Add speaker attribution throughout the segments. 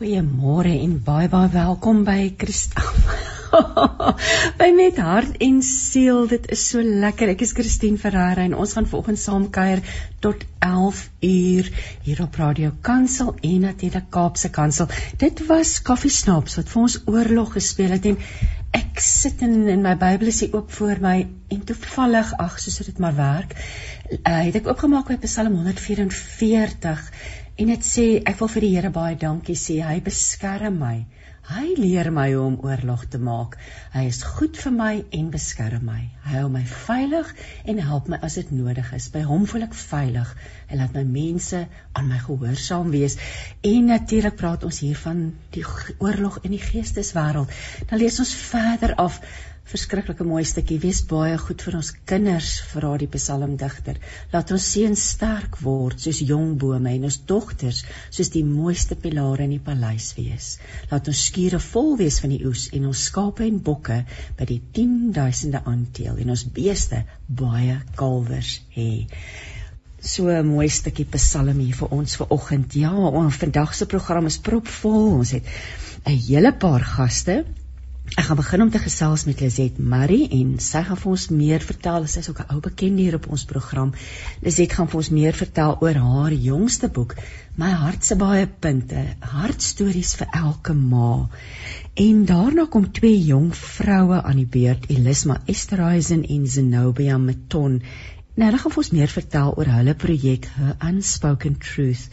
Speaker 1: Goeiemôre en baie baie welkom by Kristal. by met hart en siel, dit is so lekker. Ek is Christine Ferreira en ons gaan vanoggend saam kuier tot 11 uur hier op Radio Kansel en natuurlik Kaapse Kansel. Dit was Coffee Snaps wat vir ons oorlog gespeel het en ek sit in in my Bybel is hier oop voor my en toevallig ag soos dit maar werk, uh, het ek oopgemaak by Psalm 144 En dit sê ek wil vir die Here baie dankie sê. Hy beskerm my. Hy leer my hoe om oorlog te maak. Hy is goed vir my en beskerm my. Hy hou my veilig en help my as dit nodig is. By hom voel ek veilig. Hy laat my mense aan my gehoorsaam wees. En natuurlik praat ons hier van die oorlog in die geesteswêreld. Dan lees ons verder af verskriklike mooi stukkie. Wees baie goed vir ons kinders vra die psalmdigter. Laat ons seuns sterk word soos jong bome en ons dogters soos die mooiste pilare in die paleis wees. Laat ons skure vol wees van die oes en ons skape en bokke by die 10000de aanteel en ons beeste baie kalwers hê. So 'n mooi stukkie psalm hier vir ons vir oggend. Ja ons vandag se program is propvol. Ons het 'n hele paar gaste Ek gaan begin om te gesels met Lizet Marie en sy gaan vir ons meer vertel. Sy is ook 'n ou bekende hier op ons program. Lizet gaan vir ons meer vertel oor haar jongste boek, My hart se baie punte, hartstories vir elke ma. En daarna kom twee jong vroue aan die beurt, Elisma Esterhuizen en Zenobia Meton. Nou, hulle gaan vir ons meer vertel oor hulle projek, Her Unspoken Truth,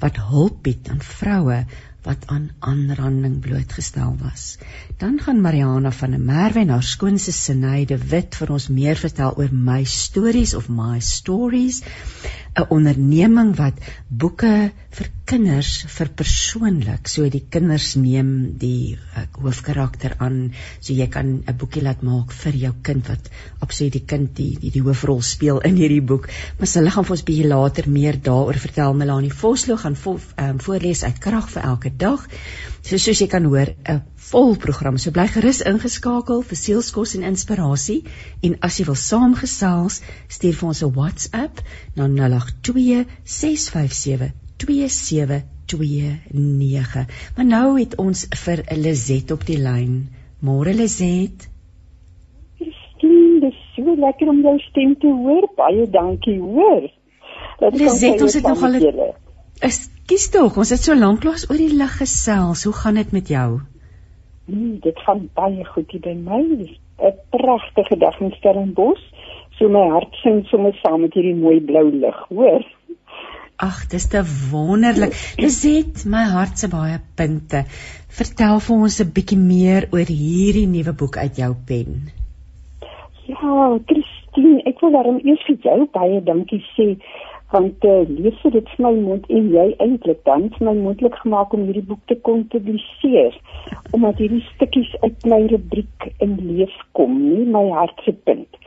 Speaker 1: wat hulp bied aan vroue wat aan aanranding blootgestel was. Dan gaan Mariana van der Merwe en haar skoonse Sineide Wit vir ons meer vertel oor my stories of my stories, 'n onderneming wat boeke vir kinders verpersoonlik. So die kinders neem die uh, hoofkarakter aan, so jy kan 'n boekie laat maak vir jou kind wat absoluut die kind die die, die hoofrol speel in hierdie boek. Maar hulle gaan vir ons bietjie later meer daaroor vertel. Melanie Vosloo gaan vo, um, voorlees uit Krag vir elke dag. So soos jy kan hoor, 'n vol program. So bly gerus ingeskakel vir sielskos en inspirasie en as jy wil saamgesels, stuur vir ons 'n WhatsApp na 082 657 2729. Maar nou het ons vir Lizet op die lyn. Môre Lizet.
Speaker 2: Christine, dis so lekker om jou stem te hoor. Baie dankie, hoor.
Speaker 1: Lizet, ons het nogal Is kies tog, ons het so lank lank oor die lig gesels. Hoe gaan dit met jou?
Speaker 2: Nee, dit gaan baie goed hier by my. 'n Pragtige dag in Stellenbosch. So my hart sing sommer saam met hierdie mooi blou lig, hoor.
Speaker 1: Ag, dis te wonderlik. Dis het my hart se baie punte. Vertel vir ons 'n bietjie meer oor hierdie nuwe boek uit jou pen.
Speaker 2: Ja, Christine, ek wil daarom eers vir jou baie dankie sê want uh, lees dit vir my mond en jy eintlik dan vir my moontlik gemaak om hierdie boek te kon publiseer omdat hierdie stukkies uit my rubriek in lees kom, nie my hart se punt.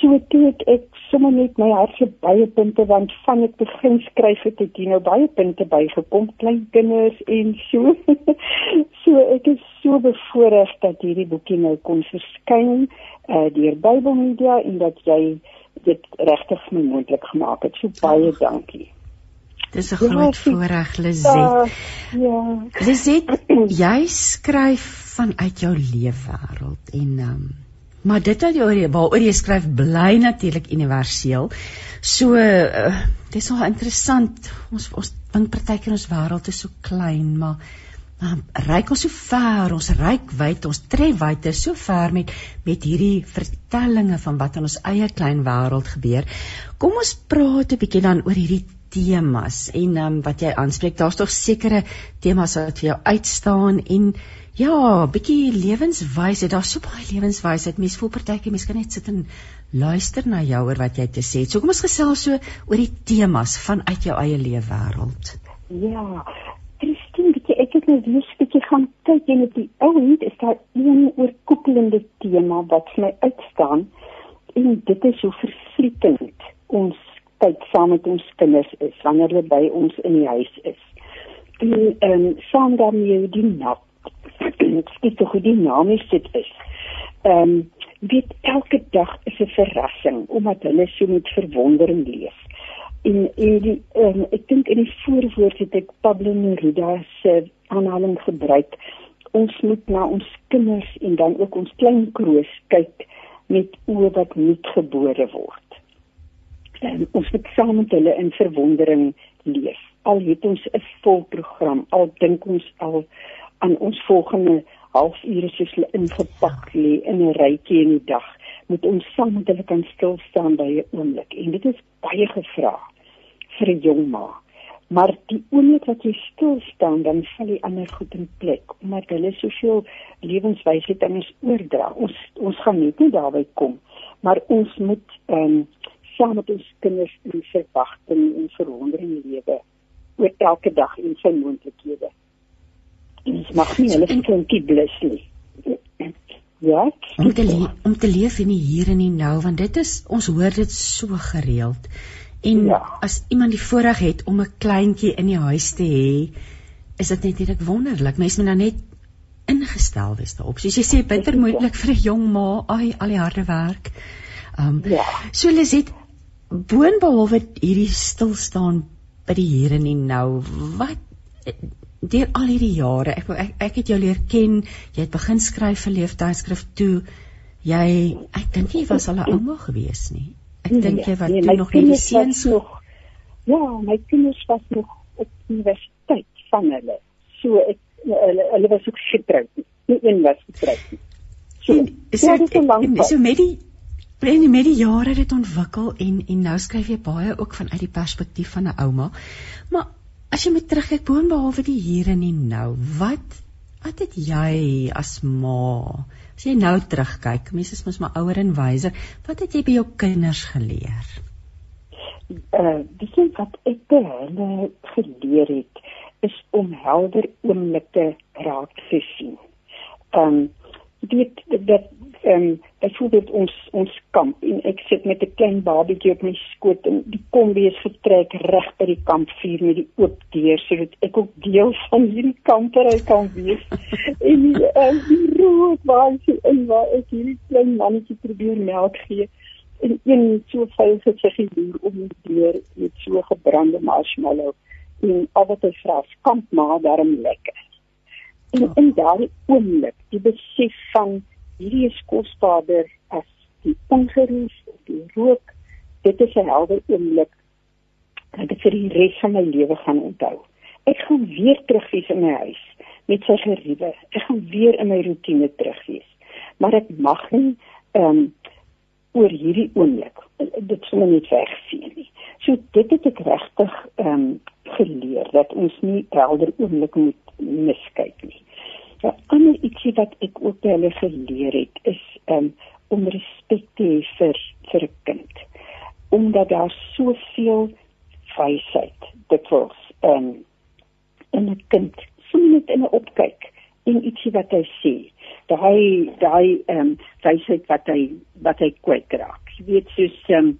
Speaker 2: So toe het ek sommer net my hart se baie punte want van ek begin skryf het ek nou baie punte bygekom klein kinders en so. so ek is so bevoorreg dat hierdie boekie nou kon verskyn uh, deur Bybel Media en dat jy dit regtig my moontlik gemaak het. So baie dankie.
Speaker 1: Dis 'n groot ja, voorreg Lizet.
Speaker 2: Uh, ja.
Speaker 1: Lizet, jy skryf vanuit jou leefwêreld en ehm um, Maar dit wat jy waaroor jy skryf bly natuurlik universeel. So uh, dit is nogal interessant. Ons ons dink partykeer ons wêreld is so klein, maar maar ryk ons so ver, ons ryk wyd, ons tref wyte so ver met met hierdie vertellinge van wat in ons eie klein wêreld gebeur. Kom ons praat 'n bietjie dan oor hierdie temas en um, wat jy aanspreek. Daar's tog sekere temas wat vir jou uitstaan en Ja, bietjie lewenswysheid. Daar's so baie lewenswysheid. Mense voel partykeer mense kan net sit en luister na jou oor wat jy te sê het. So kom ons gesels so oor die temas vanuit jou eie lewe wêreld.
Speaker 2: Ja. Net weer bietjie gaan kyk en op die ou end is daar een oorkoepelende tema wat my uitstaan en dit is hoe vervlietend ons tyd saam met ons kinders is wanneer hulle by ons in die huis is. En ehm um, saam daarmee die nat ek skiet hoe dinamies dit is. Ehm um, weet elke dag is 'n verrassing omdat hulle so met verwondering leef. en en die um, ek dink in die voorwoord het ek Pablo Neruda se aanhaling gebruik ons moet na ons kinders en dan ook ons klein kroos kyk met oë wat nuut gebore word. En ons moet saam met hulle in verwondering leef. Al het ons 'n vol program, al dink ons al aan ons volgende halfure soos hulle ingepak lê in 'n rytjie in die dag, moet ons saam met hulle kan stil staan by 'n oomblik. En dit is baie gevra vir 'n jong ma. Maar die oomblik wat jy stil staan, dan val die ander goed in plek, omdat hulle soveel lewenswysheid aan ons oordra. Ons ons gaan net nie daarby kom, maar ons moet ehm um, saam met ons kinders in verwagting en verwondering lewe oor elke dag en sy moontlikhede. Ons mag nie hulle kindjie blus nie. Ja,
Speaker 1: om te om te leef in die hier en die nou want dit is ons hoor dit so gereeld. En ja. as iemand die voorreg het om 'n kleintjie in die huis te hê, is dit net net wonderlik. Mense moet nou net ingestel wees daarop. Soos jy sê, bitter moeilik vir 'n jong ma, ai, al die harde werk. Ehm um, ja. So Liset, boonbehalwe hierdie stil staan by die hier en die nou, wat deur al hierdie jare, ek, ek ek het jou leer ken, jy het begin skryf vir leeftydskrif toe. Jy ek dink jy was al 'n ouma gewees nie. Ek nee, dink jy wat nee, toe nog hierdie seuns nog
Speaker 2: Ja, my kinders was nog op universiteit van hulle. So ek hulle, hulle was ook getroud. Nie een was getroud nie.
Speaker 1: So, so, ja, ek, so met die en met die jare het dit ontwikkel en en nou skryf jy baie ook vanuit die perspektief van 'n ouma. Maar As jy moet terugkyk boonbehalwe die hier en die nou, wat wat het jy as ma? As jy nou terugkyk, mense is mos maar ouer en wyser, wat het jy by jou kinders geleer?
Speaker 2: Uh, die ding wat ek by hulle geleer het, is om helder oomblikke raak te sien. Ehm um, dit dat ehm um, byvoorbeeld ons ons kamp en ek sit met 'n klein babatjie op my skoot en die kombi is vertrek reg by die kampvuur met die oop deur sodat ek ook deel van hierdie kampery kan wees. en die, um, die rook waar sy in waar ek hierdie klein mannetjie probeer melk gee en een so vuil gesiggie hier om die deur met so gebrande marshmallow en al wat hy vra, kamp maar daarom lekker. En in daardie oomblik, die besef van hierdie is kosbaarder as die ongeroes of die rook. Dit is 'n helder oomblik wat ek vir die res van my lewe gaan onthou. Ek gaan weer terug wees in my huis met sy geriewe. Ek gaan weer in my rotine terug wees. Maar ek mag nie ehm um, oor hierdie oomblik dit sommer net wegsien nie. So dit het ek regtig ehm um, geleer dat ons nie helder oomblik moet miskyk nie. Ander ietsie wat ek ook by hulle geleer het is um, om respek te hê vir vir 'n kind. Omdat daar soveel wysheid dit was um, in 'n kind, sien net in 'n opkyk en ietsie wat hy sê. Daai daai ehm um, wysheid wat hy wat hy kwyt raak. Jy weet soos ehm um,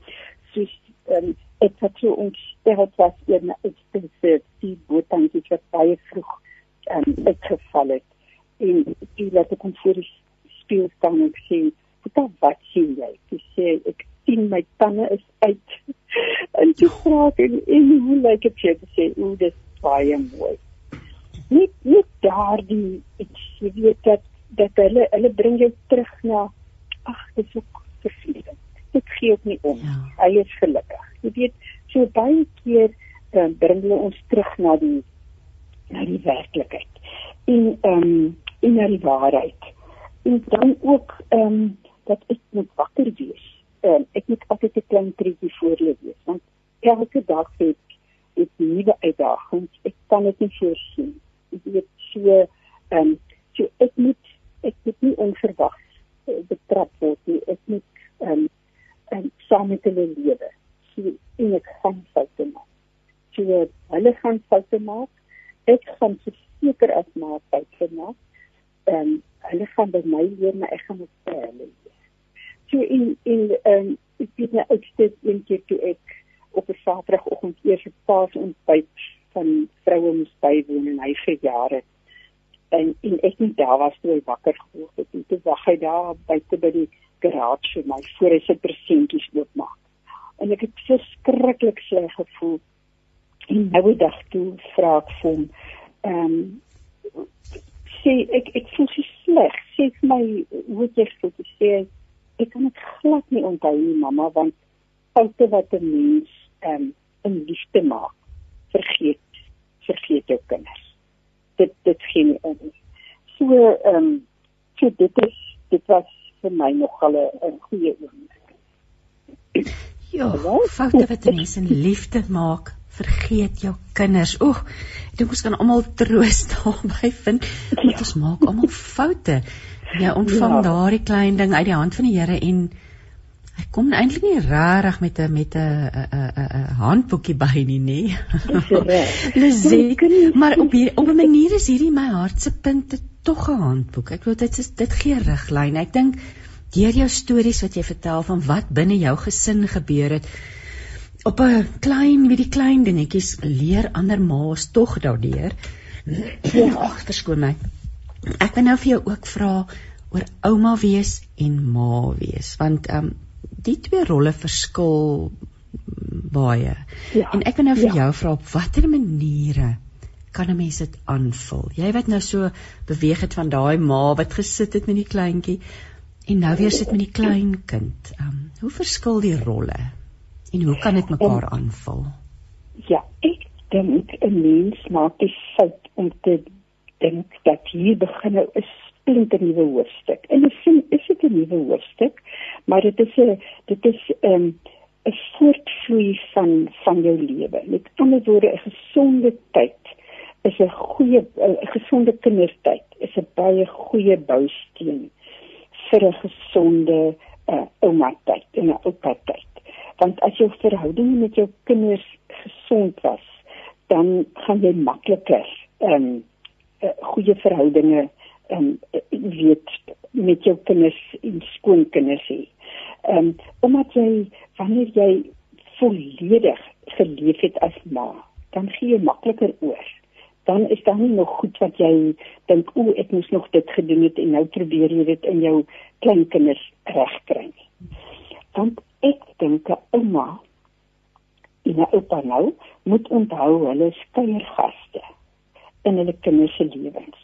Speaker 2: soos ehm um, ek het so ons het was in 'n spesifieke die bootjie wat baie vroeg ehm um, uitgeval het en jy laat ek kom voor die spieël staan en sê, "Wat wat sien jy?" Jy sê, "Ek sien my tande is uit." en jy vra en en hoe lyk dit vir jou sê, "O, dit is baie mooi." Net net daardie ek jy weet dat dat hulle hulle bring jou terug na ag, dit is ook vervelend. Dit gee ook nie om. Ja. Hy is gelukkig. Jy weet, so baie keer um, bring hulle ons terug na die na die werklikheid. En ehm um, en na die waarheid. En dan ook ehm um, dat ek moet wakker wees. Ehm um, ek moet altyd 'n klein treetjie voor lê wees want elke dag het ek nuwe uitdagings. Ek kan dit nie voorsien. Ek weet so ehm um, so ek moet ek moet nie onverwags uh, betrap word nie. Ek moet ehm um, en saam met hulle lewe. So en ek gaan foute maak. So hulle gaan foute maak. Ek gaan verseker as maar foute maak ehm um, hulle gaan by my leer maar ek gaan met hulle leer. So in in ehm um, ek het net uitsteek een keer toe ek op 'n Saterdagoggend eers 'n paas ontbyt van vroue moes bywoon en hy vir jare en en ek net daar was toe hy wakker geword het en toe wag hy daar buite by die garage vir my voor hy sy presentjies oopmaak. en ek het verskriklik sleg gevoel. En nou dag toe vra ek vir hom, ehm um, sê ek ek voel so sleg. Sê vir my hoe jy voel. Sê ek kan dit glad nie onthou nie, mamma, want foute wat 'n mens um, in liefde maak, vergeet vergeet jou kinders. Dit dit gee nie om. So ehm um, so dit is dit was vir my nog al 'n goeie oomblik.
Speaker 1: Ja, foute wat mense in liefde maak, vergeet jou kinders. Oeg, ek dink ons kan almal troos daarby vind. Want ons maak almal foute. Jy ontvang ja. daardie klein ding uit die hand van die Here en hy kom eintlik nie regtig met 'n met 'n 'n 'n handboekie by nie, nê? Dis maar op hier, op 'n manier is hierdie my hart se punte tog 'n handboek. Ek glo dit is dit gee riglyne. Ek dink deur jou stories wat jy vertel van wat binne jou gesin gebeur het, op 'n klein wie die klein dingetjies leer ander ma's tog daardeur. Ag, verskoon my. Ek wil nou vir jou ook vra oor ouma wees en ma wees, want ehm um, die twee rolle verskil baie. Ja, en ek wil nou vir ja. jou vra op watter maniere kan 'n mens dit aanvul? Jy wat nou so beweeg het van daai ma wat gesit het met die kleintjie en nou weer sit met die klein kind. Ehm um, hoe verskil die rolle? En hoe kan dit mekaar aanvul?
Speaker 2: Ja, ek dink 'n mens maak die fout om te dink dat hier begin 'n splinter nuwe hoofstuk. En ek sien is dit 'n nuwe hoofstuk, maar dit is 'n dit is 'n um, 'n voortvloei van van jou lewe. Met ander woorde, 'n gesonde tyd is 'n goeie 'n gesonde kindertyd is 'n baie goeie bousteen vir 'n gesonde uh, ouma tyd en 'n oupa tyd want as jou verhouding met jou kinders gesond was dan gaan jy makliker ehm um, goeie verhoudinge ehm um, weet met jou kinders en skoonkinders hê. Ehm um, omdat jy wanneer jy volledig geleef het as ma, dan gee jy makliker oor. Dan is daar nie nog goed wat jy dink o, ek moes nog dit gedoen het en nou probeer jy dit in jou kleinkinders regkry nie. Want ek dink 'n ouma en 'n oupa nou moet onthou hulle is kuiergaste in hulle kinders se lewens.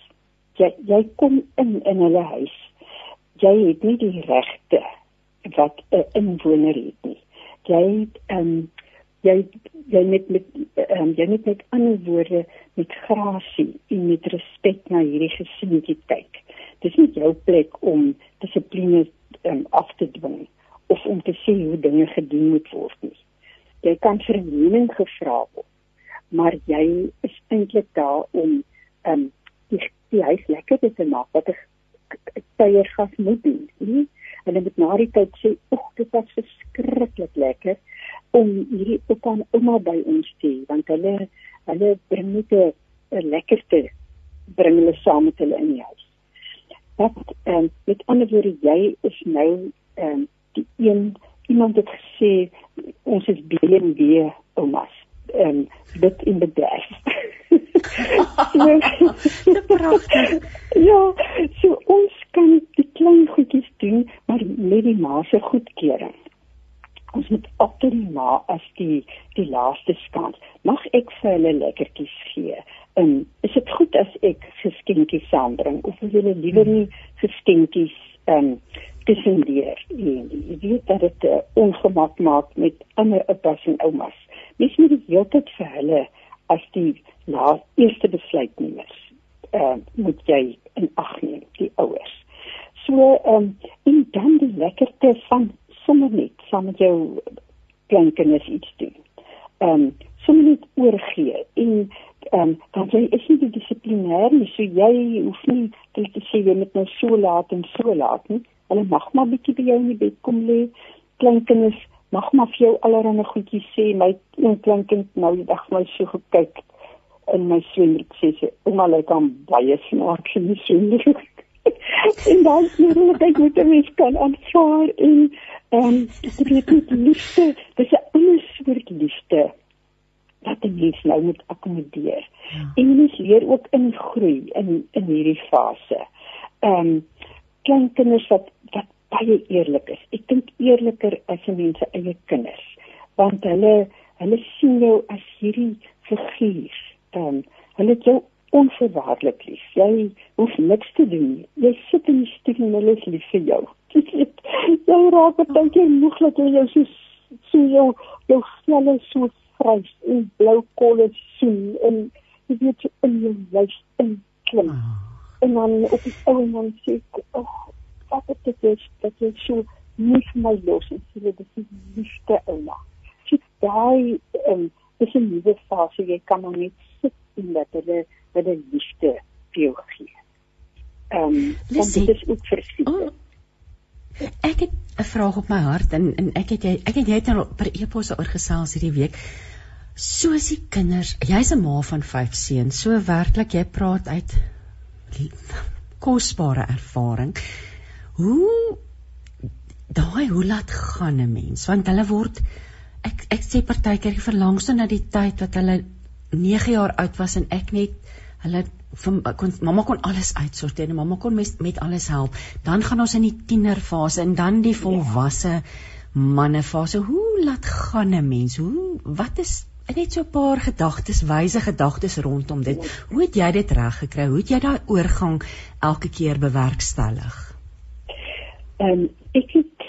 Speaker 2: Jy jy kom in in hulle huis. Jy het nie die regte wat 'n inwoner het nie. Jy ehm um, jy jy met met um, jy net met ander woorde met grasie en met respek na hierdie gesinnetjie kyk. Dis nie jou plek om dissipline um, af te dwing of om te sê hoe dinge gedoen moet word nie. Jy kan vermening gevra word, maar jy is eintlik daar om um die, die huis lekker te maak wat 'n kuiergas moet doen, nie? Dan met na die tyd sê, "Ag, dit was verskriklik lekker om hierdie oupa en ouma by ons te hê, want hulle hulle bring net 'n lekkerte bring hulle saam met hulle in die huis." Dat um, met ander woorde, jy is nou um die een iemand het gesê ons is BMW oumas. Ehm um, dit in bedryf.
Speaker 1: Dit pragtig.
Speaker 2: Ja, so ons kan die klein goedjies doen, maar met die ma se goedkeuring. Ons moet altyd die ma as die die laaste skans. Mag ek vir hulle lekkertjies gee? En ehm, is dit goed as ek geskenkies saambring of wil julle liewer nie geskenkies ehm um, tussen deur en jy weet dat dit uh, ongemak maak met ander oupas en oumas. Mens moet dit heeltyd vir hulle as die laaste eerste besluitnemers. Uh, moet jy in ag neem die ouers. So ehm um, en dan die lekkerte van sommer net saam met jou kleinkinders iets doen. Ehm um, sommer net oorgee en ehm um, dan jy is nie dissiplinêr nie, so jy hoef nie te sê jy moet nou so laat en so laat nie Hulle mag maar bietjie by jou in die bed kom lê. Kleinkinders mag maar vir jou allerlei goedjies sê. My een kleinkind nou die dag my so gekyk in my swembad sê sy, "Ouma, lê kan baie snaaks in die swembad." en dan sê hulle dat jy dit mens kan aanvaar en ehm um, dit is net liefde. Dis 'n ander soort liefde wat die mens nou moet akkommodeer. Ja. En mens leer ook ingroei in in hierdie fase. Ehm um, kleinkinders wat wat baie eerlik is. Ek dink eerliker as 'n mens se eie kinders. want hulle hulle sien jou as hierdie figuur dan hulle het jou onverwaarlik lief jy hoef niks te doen jy sit in die stoel en hulle is lief vir jou jy raak dan jy moeg dat jy jou so so jou jou selle so vries en blou kolle sien en jy weet in jou lyf in klim oh. En dan op die ou en dan sê ek ag wat het dit is dat jy so nie my los en sê dit is die liefste ouma. So daai um, is 'n nuwe fase. Jy kan maar net sit en dat hulle die liefde vir jou gee. Ehm um, dit is ook verseker. Oh.
Speaker 1: Ek het 'n vraag op my hart en en ek het jy ek het jy het nou per e-pos oor gesels hierdie week. Soos die kinders, jy's 'n ma van 5 seuns, so werklik jy praat uit kosbare ervaring. Hoe daai hoe laat gaan 'n mens? Want hulle word ek ek sê partykeer ek verlang so na die tyd wat hulle 9 jaar oud was en ek net hulle van kon mamma kon alles uitsorteer en mamma kon met, met alles help. Dan gaan ons in die tienerfase en dan die volwasse mannefase. Hoe laat gaan 'n mens? Hoe wat is net so 'n paar gedagtes, wyse gedagtes rondom dit. Hoe het jy dit reg gekry? Hoe het jy daai oorgang elke keer bewerkstellig?
Speaker 2: Ehm um, ek het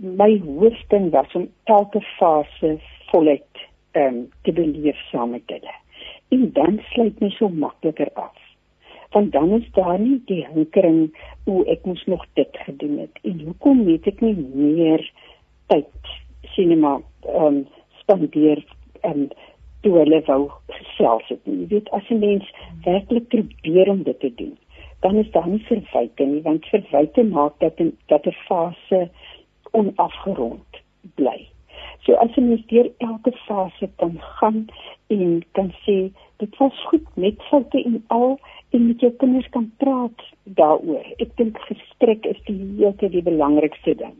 Speaker 2: my hoofding was om elke fase voluit ehm um, te beleef saam met hulle. En dan sluit my so makliker af. Want dan is daar nie die hinkering o, ek moes nog dit gedoen het. En hoekom het ek nie meer tyd sinema ehm um, spandeer en toe hulle wou gesels het. Jy weet as 'n mens werklik probeer om dit te doen, dan is daar nie verwyte nie, want verwyte maak dat 'n dat 'n fase onafgerond bly. So as jy net deur elke fase kan gaan en kan sê dit was goed met foute en al en met jou kinders kan praat daaroor. Ek dink gesprek is die heeltyd die belangrikste ding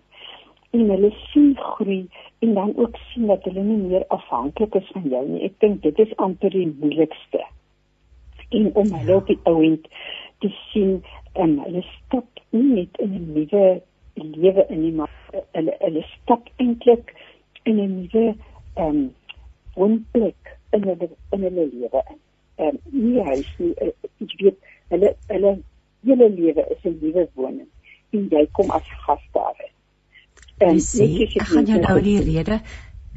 Speaker 2: en hulle sien groei en dan ook sien dat hulle nie meer afhanklik is van jou nie. Ek dink dit is amper die moeilikste. En om hulle op die ouend te sien en um, hulle stap net in 'n nuwe lewe in die maar hulle hulle stap eintlik in 'n nuwe ehm um, woonplek in hulle in hulle lewe in. Ehm um, nie huis nie. Uh, ek weet hulle hulle hele lewe is 'n nuwe woning en jy kom as gas daar. Is.
Speaker 1: Lisette, ek gaan jou nou in die rede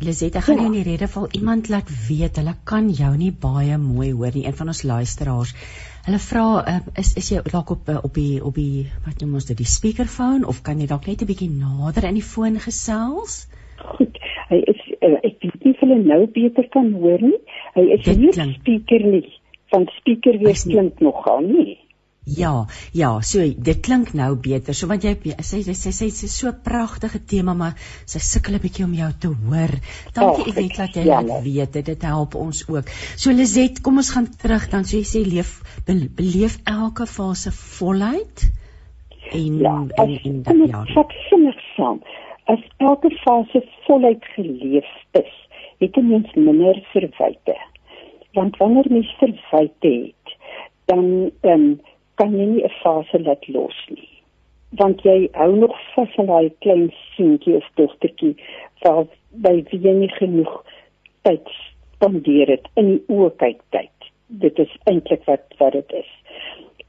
Speaker 1: Lisette, ek gaan jou ja. in die rede val iemand laat weet hulle kan jou nie baie mooi hoor nie, een van ons luisteraars. Hulle vra uh, is is jy dalk op uh, op die op die wat noem ons dit die speakerfoon of kan jy dalk net 'n bietjie nader in die foon gesels?
Speaker 2: Goed. Hy is uh, ek weet nie of hulle nou beter kan hoor nie. Hy is nie speaker nie. Van speaker weer klink nogal nie.
Speaker 1: Ja, ja, so dit klink nou beter. So want jy sy sê sy sê so 'n pragtige tema, maar sy sukkel 'n bietjie om jou te hoor. Dankie oh, Event dat jy ja, laat weet. Dit, dit help ons ook. So Lizet, kom ons gaan terug dan. So jy sê leef beleef elke fase voluit en ja, en en
Speaker 2: dan ja. Ek sien saam. As elke fase voluit geleef is, het 'n mens minder verwyte. Want wanneer mens verwyte het, dan ehm um, kan jy nie 'n fase laat los nie. Want jy hou nog vas aan daai klein seentjie of dogtertjie wat by wie jy nie genoeg tyd spandeer het in die oë kyk tyd. Dit is eintlik wat wat dit is.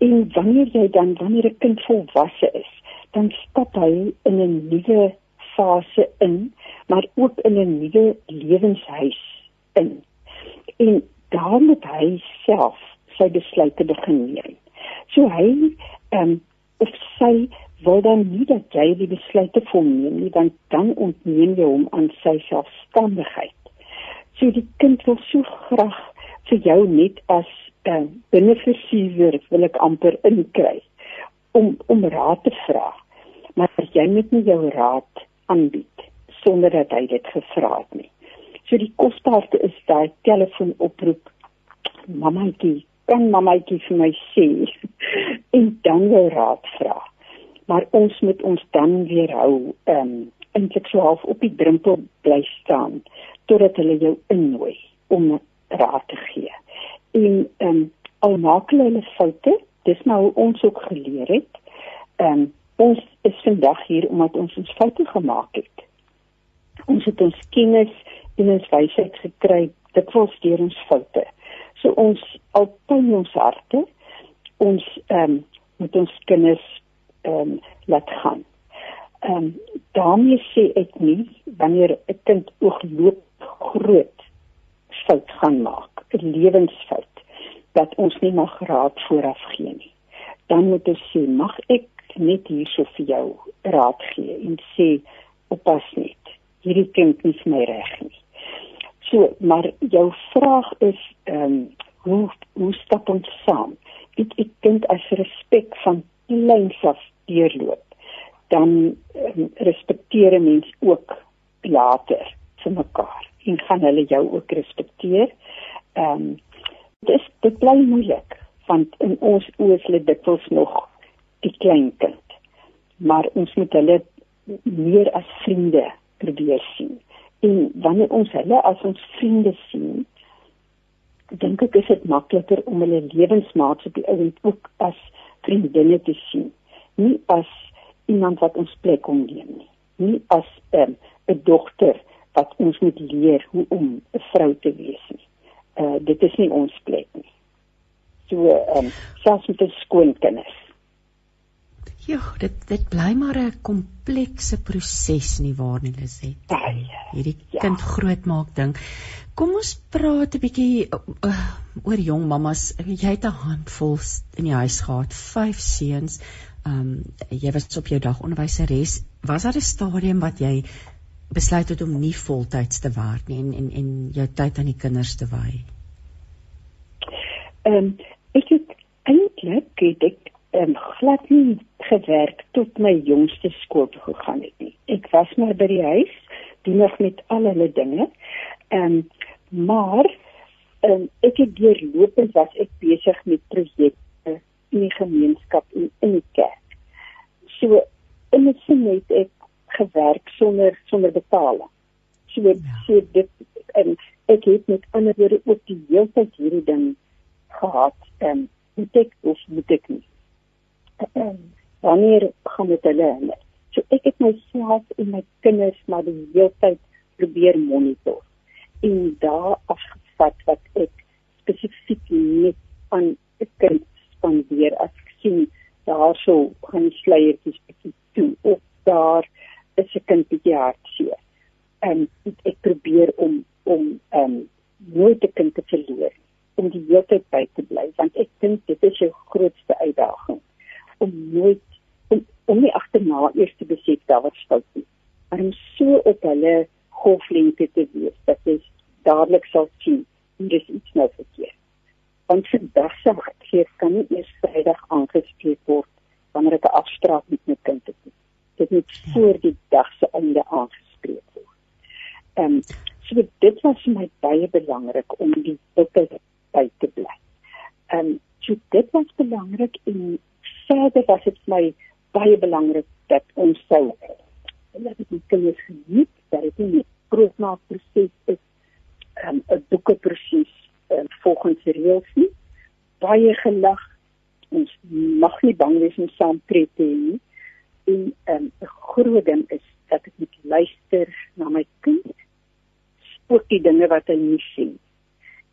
Speaker 2: En wanneer jy dan wanneer 'n kind volwasse is, dan stap hy in 'n nuwe fase in, maar ook in 'n nuwe lewenshuis in. En dan moet hy self sy besluite begin neem. So hy ehm um, of sy wil dan nie dat jy die besluite vir hom neem nie, want dan ontneem jy hom aan sy selfstandigheid. So die kind wil so graag vir jou net as 'n uh, beneficiaris wil ek amper inkry om om raad te vra. Maar jy moet nie jou raad aanbied sonder dat hy dit gevra het nie. So die kosbaarste is daai telefoonoproep. Mammaetjie, kan mammaetjie vir my sê en dan wil raad vra. Maar ons moet ons dan weer hou ehm um, eintlik so half op die drempel bly staan totdat hulle jou innooi om raad te gee. En ehm um, al maak hulle foute, dis nou ons ook geleer het. Ehm um, ons is vandag hier omdat ons ons foute gemaak het. Ons het ons kennis en ons wysheid gekry dit was deur ons foute. So ons altyd ons harte ons ehm um, met ons kinders ehm um, laat gaan. Ehm um, daarmee sê ek nie wanneer 'n kind oogloop groot fout gaan maak, 'n lewensfout dat ons nie mag raad vooraf gee nie. Dan moet ons sê, mag ek net hierso vir jou raad gee en sê oppas net. Hierdie kind is my reg nie. So, maar jou vraag is ehm um, hoe hoe stap ons saam? Ek ek dink as respek van kleins af deurloop, dan um, respekteer mens ook later vir mekaar en gaan hulle jou ook respekteer. Ehm um, dis dit bly moeilik want in ons oë is hulle dikwels nog die klein kind. Maar ons moet hulle meer as vriende probeer sien. En wanneer ons hulle as ons vriende sien, dink ek is dit makliker om hulle lewensmaats op die ouend ook as vriendinne te sien, nie as iemand wat ons plek omneem nie, nie as ehm, 'n um, dogter wat ons moet leer hoe om 'n vrou te wees nie. Uh dit is nie ons plek nie. So um, selfs met 'n skoon
Speaker 1: Ja, dit dit bly maar 'n komplekse proses nie waar nie Liset. Hierdie ja. kind grootmaak ding. Kom ons praat 'n bietjie uh, oor jong mammas. Jy het 'n handvol in die huis gehad, vyf seuns. Ehm um, jy was op jou dag onderwyseres. Was daar 'n stadium wat jy besluit het om nie voltyds te werk nie en en en jou tyd aan die kinders te wy?
Speaker 2: Ehm um, ek het eintlik het ek ehm um, glad nie gewerk tot my jongste skool toe gegaan het nie. Ek was maar by die huis, doen nog met al hulle dinge. Ehm um, maar ehm um, ek het deurlopend was ek besig met projekte in die gemeenskap en in die kerk. So in die sin het ek gewerk sonder sonder betaling. So ja. so dit en ek het met ander woorde ook die hele tyd hierdie ding gehad en moet ek of moet ek nie. Wanneer gaan dit hulle hulle? So ek het myself en my kinders maar die hele tyd probeer monitor en daar afgevat wat ek spesifiek net aan 'n kind spandeer as ek sien daarso gaan sluiertjies bietjie toe of daar is 'n kind bietjie hartseer. En ek probeer om om um nooit 'n kind te verloor om die hele tyd by te bly want ek dink dit is jou grootste uitdaging om nooit om, om nie agterna eers te besef daar wat fout is maar om so op hulle golflengte te wees dat jy dadelik sal sien hier is iets nou verkeerd want vandag se hartseer kan nie eers Vrydag aangespreek word wanneer ek 'n afspraak met my kind het nie dit moet voor die dag se einde aangespreek word. Ehm um, so dit was vir my baie belangrik om die boeke by te bly. Ehm um, so dit was belangrik en verder was dit vir my baie belangrik dat ons sou dat dit nie kinders geniet dat dit nie grootmaak proses is um, 'n boeke proses um, volgens reëls nie. Baie gelag ons mag nie bang wees om saam te tree nie. En ehm, 'n um, groot ding is dat ek moet luister na my kind spook die dinge wat hy nie sien.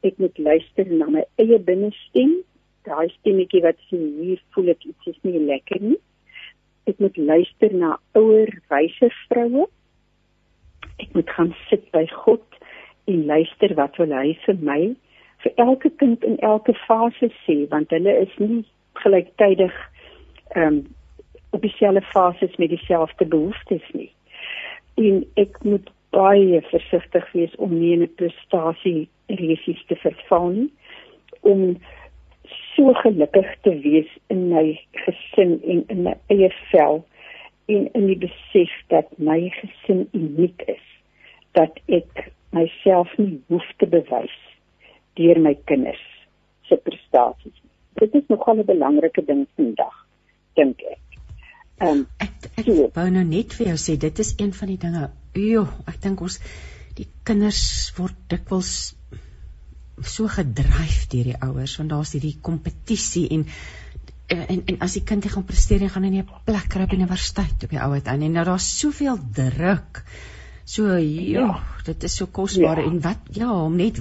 Speaker 2: Ek moet luister na my eie binnestem daai stemmetjie wat sê hier voel ek iets is nie lekker nie ek moet luister na ouer wyse vroue ek moet gaan sit by God en luister wat wil hy vir my vir elke kind in elke fase sê want hulle is nie gelyktydig ehm um, op dieselfde fases met dieselfde behoeftes nie. En ek moet baie versigtig wees om nie in 'n prestasie resies te verval nie om so gelukkig te wees in my gesin en in my eie vel en in die besef dat my gesin uniek is dat ek myself nie hoef te bewys deur my kinders se prestasies. Dit is nogal 'n belangrike ding vandag dink ek.
Speaker 1: Um, ek ek so. wou nou net vir jou sê dit is een van die dinge. Jo, ek dink ons die kinders word dikwels so gedryf deur die ouers want daar's hierdie kompetisie en en en as die kind nie gaan presteer nie gaan hy nie 'n plek kry op universiteit op die ou uit en nou daar's soveel druk So ja, dit is so kosbaar ja. en wat ja, om net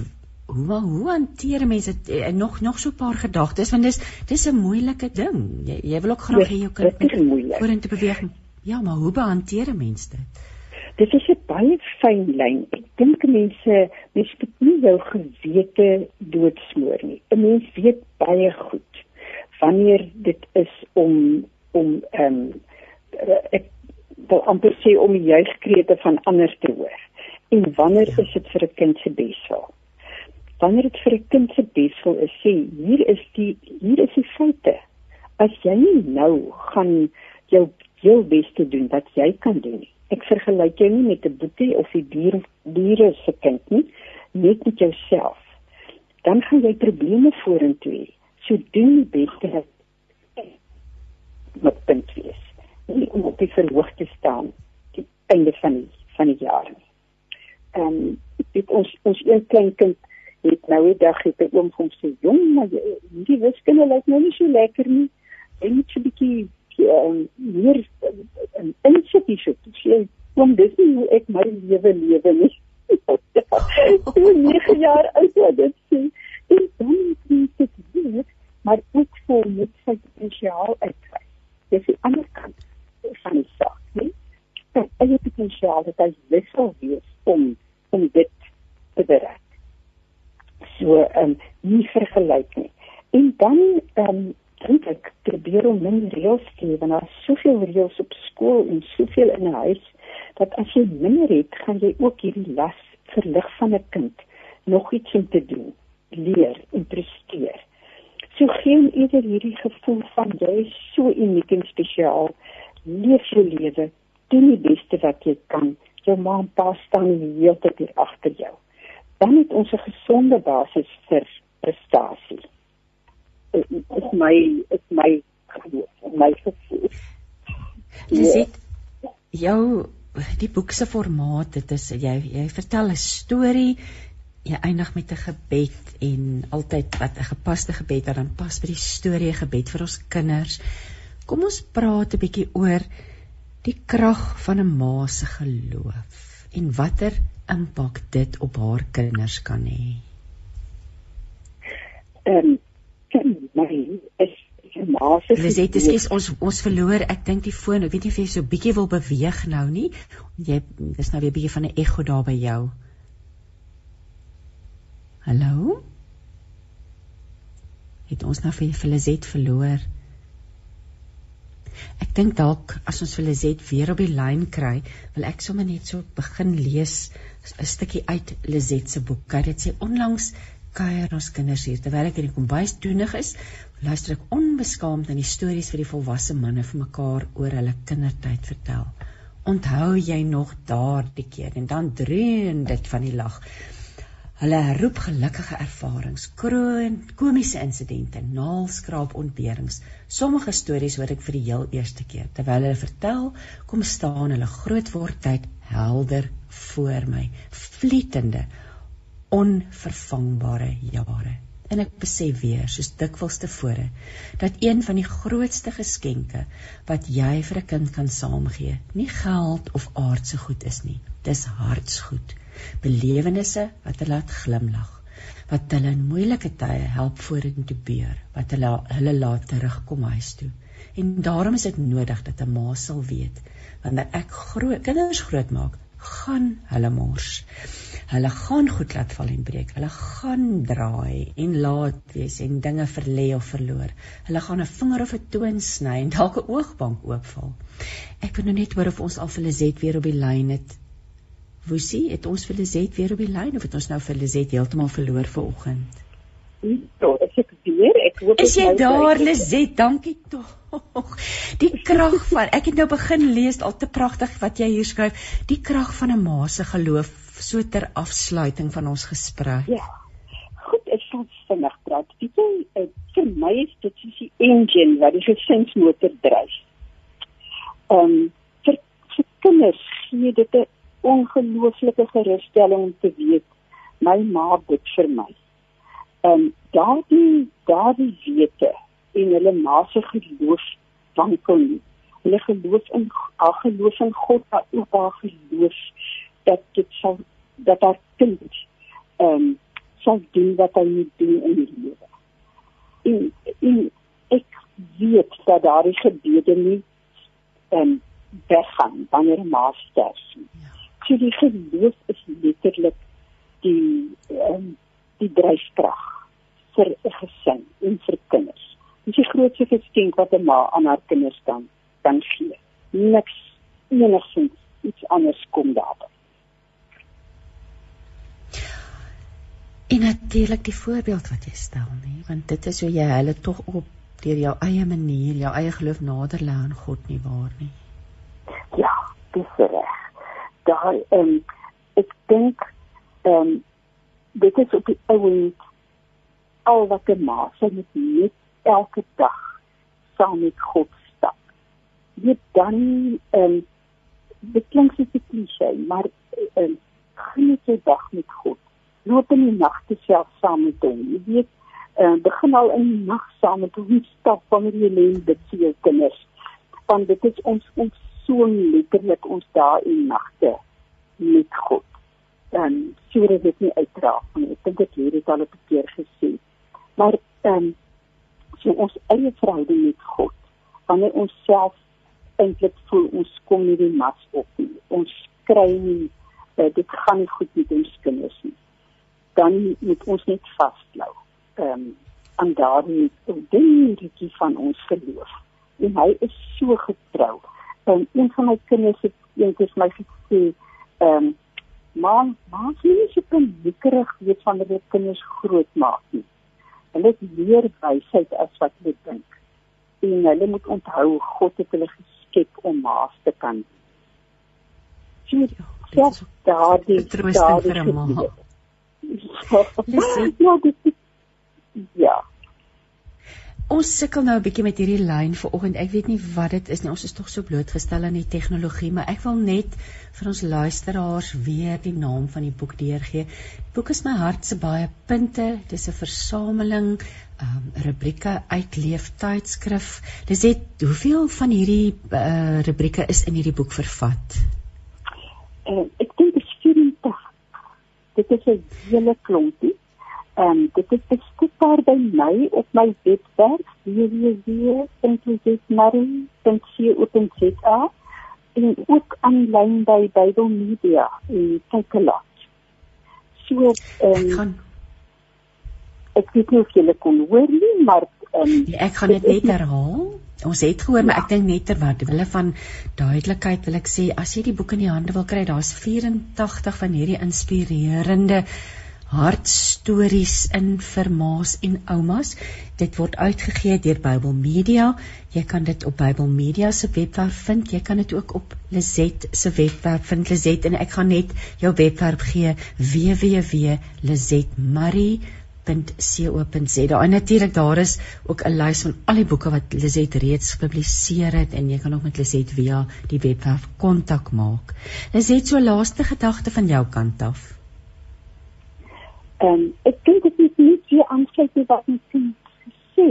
Speaker 1: hoe hoe hanteer mense dit en nog nog so 'n paar gedagtes want dis dis 'n moeilike ding. Jy jy wil ook graag hê jou kind moet vorentoe beweeg. Ja, maar hoe hanteer 'n mens dit?
Speaker 2: Dit is 'n baie fyn lyn. Ek dink mense mense moet nie jou gewete doodsmoor nie. 'n Mens weet baie goed wanneer dit is om om ehm um, ek wil amper sê om die juigkrete van ander te hoor. En wanneer ja. is dit vir 'n kind se beswil? wanneer dit vir 'n kind se beswil is sê hier is die hier is die feite as jy nie nou gaan jou heel beste doen wat jy kan doen ek vergelyk jou nie met 'n boetie of 'n dier diere se kind nie net met jouself. Dan gaan jy probleme vorentoe hê. So doen die beste met punt wees. Nie om op die verhoog te staan die einde van die, van die jaar nie. Ehm um, dit ons ons een klein kind het nou die dag het 'n oom kom sê jong maar hierdie wiskunde lyk nou nie so lekker nie. Net so 'n bietjie in insit hier so sê oom dis nie hoe ek my lewe lewe nie. So 9 jaar oud wat dit sê en dan moet dit weer maar ook vir met sy potensiaal uitkry dis die ander kant van die saak nie dat eie potensiaal dat hy wissel wees om om dit te bereik. So ehm um, nie vergelyk nie. En dan ehm um, dink ek probeer om min reëls te hê want daar is soveel reëls op skool en soveel in 'n huis dat as jy minder het, gaan jy ook hierdie las verlig van 'n kind nog iets om te doen, leer en presteer. So geen eerder hierdie gevoel van jy is so uniek en spesiaal. Leef jou lewe, doen die beste wat jy kan. Jou ma en pa staan die hele tyd hier agter jou dan het ons 'n gesonde basis vir prestasie. Dit my is my my gevoel.
Speaker 1: Jy sien jou die boek se formaat dit is jy jy vertel 'n storie jy eindig met 'n gebed en altyd wat 'n gepaste gebed wat dan pas by die storie gebed vir ons kinders. Kom ons praat 'n bietjie oor die krag van 'n ma se geloof en watter impak dit op haar kinders kan hê?
Speaker 2: Ehm um, my is
Speaker 1: Lisette, ekskuus, ons ons verloor, ek dink die foon, ek weet nie of jy so bietjie wil beweeg nou nie. Jy dis nou weer bietjie van 'n ekko daar by jou. Hallo? Het ons nou vir Lisette verloor? Ek dink dalk as ons vir Lisette weer op die lyn kry, wil ek sommer net so begin lees 'n stukkie uit Lizet se boek. Kyk, dit sê onlangs kuier ons kinders hier terwyl ek in die kombuis doenig is, luister ek onbeskaamd na die stories wat die volwasse manne vir mekaar oor hulle kindertyd vertel. Onthou jy nog daardie keer en dan dreun dit van die lag. Hulle roep gelukkige ervarings, kroon, komiese insidente, naalskraap ontberings. Sommige stories hoor ek vir die heel eerste keer. Terwyl hulle vertel, kom staan hulle grootword tyd helder voor my vlietende onvervangbare jare. En ek besef weer soos dikwels tevore dat een van die grootste geskenke wat jy vir 'n kind kan saamgee nie geld of aardse goed is nie. Dis hartsgoed belewennisse wat hulle laat glimlag wat hulle in moeilike tye help vorentoe beer wat hulle hulle laat terugkom huis toe. En daarom is dit nodig dat 'n ma sal weet wanneer ek groot kinders grootmaak gaan hulle mors. Hulle gaan goed laat val en breek. Hulle gaan draai en laat wees en dinge verlê of verloor. Hulle gaan 'n vinger of 'n toon sny en dalk 'n oogbank oopval. Ek wil nou net hoor of ons al vir Lizet weer op die lyn het. Woesie, het ons vir Lizet weer op die lyn of het ons nou vir Lizet heeltemal verloor vanoggend?
Speaker 2: Ja, ek weer. Ek hoop
Speaker 1: Is jy daar, Lizet? Dankie tog. Die krag van ek het nou begin lees al te pragtig wat jy hier skryf. Die krag van 'n ma se geloof so ter afsluiting van ons gesprek.
Speaker 2: Ja. Goed, ek sal vinnig praat. Weet jy, eh, vir my is dit soos die engine wat die gesinsmotor dryf. Um, vir, vir kinders gee dit 'n ongelooflike gerusstelling om te weet my ma bid vir my. Ehm um, daardie daardie wete en hulle ma se geloof wankel nie. Hulle geloof in haar geloof in God, maar ook haar geloof dat dit sal dat haar kind ehm um, sal doen wat hy moet doen in die lewe. En, en ek weet dat daardie gebede nie ehm um, weggaan wanneer ma sterf. Ja. So die geloof is letterlik die ehm um, die dryfkrag vir 'n gesin en vir kinders. Dit is die grootste geskenk wat 'n ma aan haar kinders kan kan gee. Niks enigsins iets anders kom daarby.
Speaker 1: En natuurlik die voorbeeld wat jy stel, nê, want dit is hoe jy hulle tog op deur jou eie manier, jou eie geloof nader lê aan God nie waar nie.
Speaker 2: Ja, dis reg. Daar ehm um, ek dink ehm um, dit is op die ouend al wat 'n ma sê met net elke dag saam met God stap. Dit dan ehm um, dit klink soos 'n klise, maar ehm um, geniet jy dag met God. Loop in die nag te self saam met hom. Jy weet, uh, begin al in die nag saam met hom stap wanneer jy lê dit vir jou kinders. Want dit is ons ons so letterlik ons dae en nagte met God. Dan sou dit nie uitdra nie. Ek dink dit hier het al 'n keer gesê. Maar ehm um, so ons eie verhouding met God wanneer ons self eintlik voel ons kom nie die mas op nie. Ons kry nie uh, dit gaan nie goed met ons kinders nie. Dan moet ons net vasklou. Ehm um, aan daardie dingetjie van ons geloof. En hy is so getrou en een van my kinders het eendag my gesê, ehm, um, "Ma, ma, jy is so bekerig weet van hulle kinders groot maak nie. Hulle het meer wysheid as wat hulle dink. En hulle moet onthou God het hulle geskep om maas te kan." Sien jy? Ja, daardie
Speaker 1: daardie vir 'n ma.
Speaker 2: Ja, dit ja.
Speaker 1: Ons sukkel nou 'n bietjie met hierdie lyn vir oggend. Ek weet nie wat dit is nie. Ons is tog so blootgestel aan die tegnologie, maar ek wil net vir ons luisteraars weer die naam van die boek deurgee. Die boek is my hart se baie punte. Dit is 'n versameling um rubrieke uit leeftydskrif. Dis dit hoeveel van hierdie uh, rubrieke is in hierdie boek vervat?
Speaker 2: Uh, ek dink dit is 84. Dit is 'n hele klompie. Ehm um, dit is beskikbaar by my op my webwerf www.zetmarie.co.za en ook aanlyn by Bible Media en Takealot. So ehm um, ek weet nie of julle kon hoor nie, maar ehm um,
Speaker 1: nee, ek gaan dit net herhaal. Ons het gehoor, maar ek dink net terwyl wille van duidelikheid wil ek sê as jy die boek in die hande wil kry, daar's 84 van hierdie inspirerende hartstories in vir ma's en oumas. Dit word uitgegee deur Bybel Media. Jy kan dit op Bybel Media se webwerf vind. Jy kan dit ook op Lizet se webwerf vind. Lizet en ek gaan net jou webwerf gee www.lizetmarie.co.za. En natuurlik daar is ook 'n lys van al die boeke wat Lizet reeds gepubliseer het en jy kan ook met Lizet via die webwerf kontak maak. Lizet, so laaste gedagte van jou kant af.
Speaker 2: Ehm um, ek dink dit is nie die aansluit nie wat ons sien sê,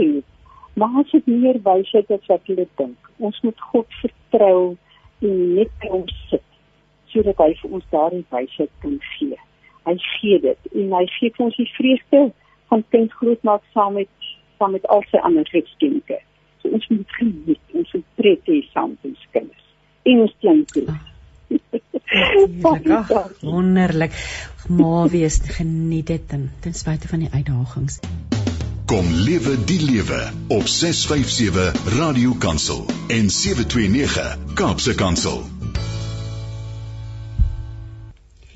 Speaker 2: maar as dit meer wysheid as wat hulle dink. Ons moet God vertrou en net by hom sit sodat hy vir ons daardie wysheid kan gee. Hy gee dit en hy gee ons die vreugde van kind groot maak saam met saam met al sy ander geskenke. So ons moet geniet, ons moet pret hê saam met ons kinders. En ons klink Ah.
Speaker 1: Ag, wonderlik. Maar wees geniet dit ten, ten spyte van die uitdagings.
Speaker 3: Kom lewe die lewe op 657 Radio Kansel en 729 Kaapse Kansel.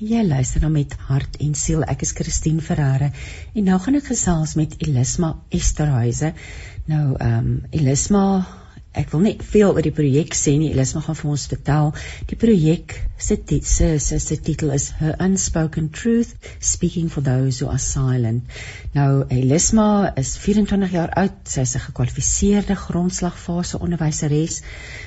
Speaker 1: Jy luister nou met hart en siel. Ek is Christine Ferreira en nou gaan ek gesels met Elisma Esterhuise. Nou ehm um, Elisma ek wil net veel oor die projek sê nie. Elisma gaan vir ons vertel. Die projek se se se se titel is Her Unspoken Truth Speaking for Those Who Are Silent. Nou Elisma is 24 jaar oud. Sy is 'n gekwalifiseerde grondslagfase onderwyseres.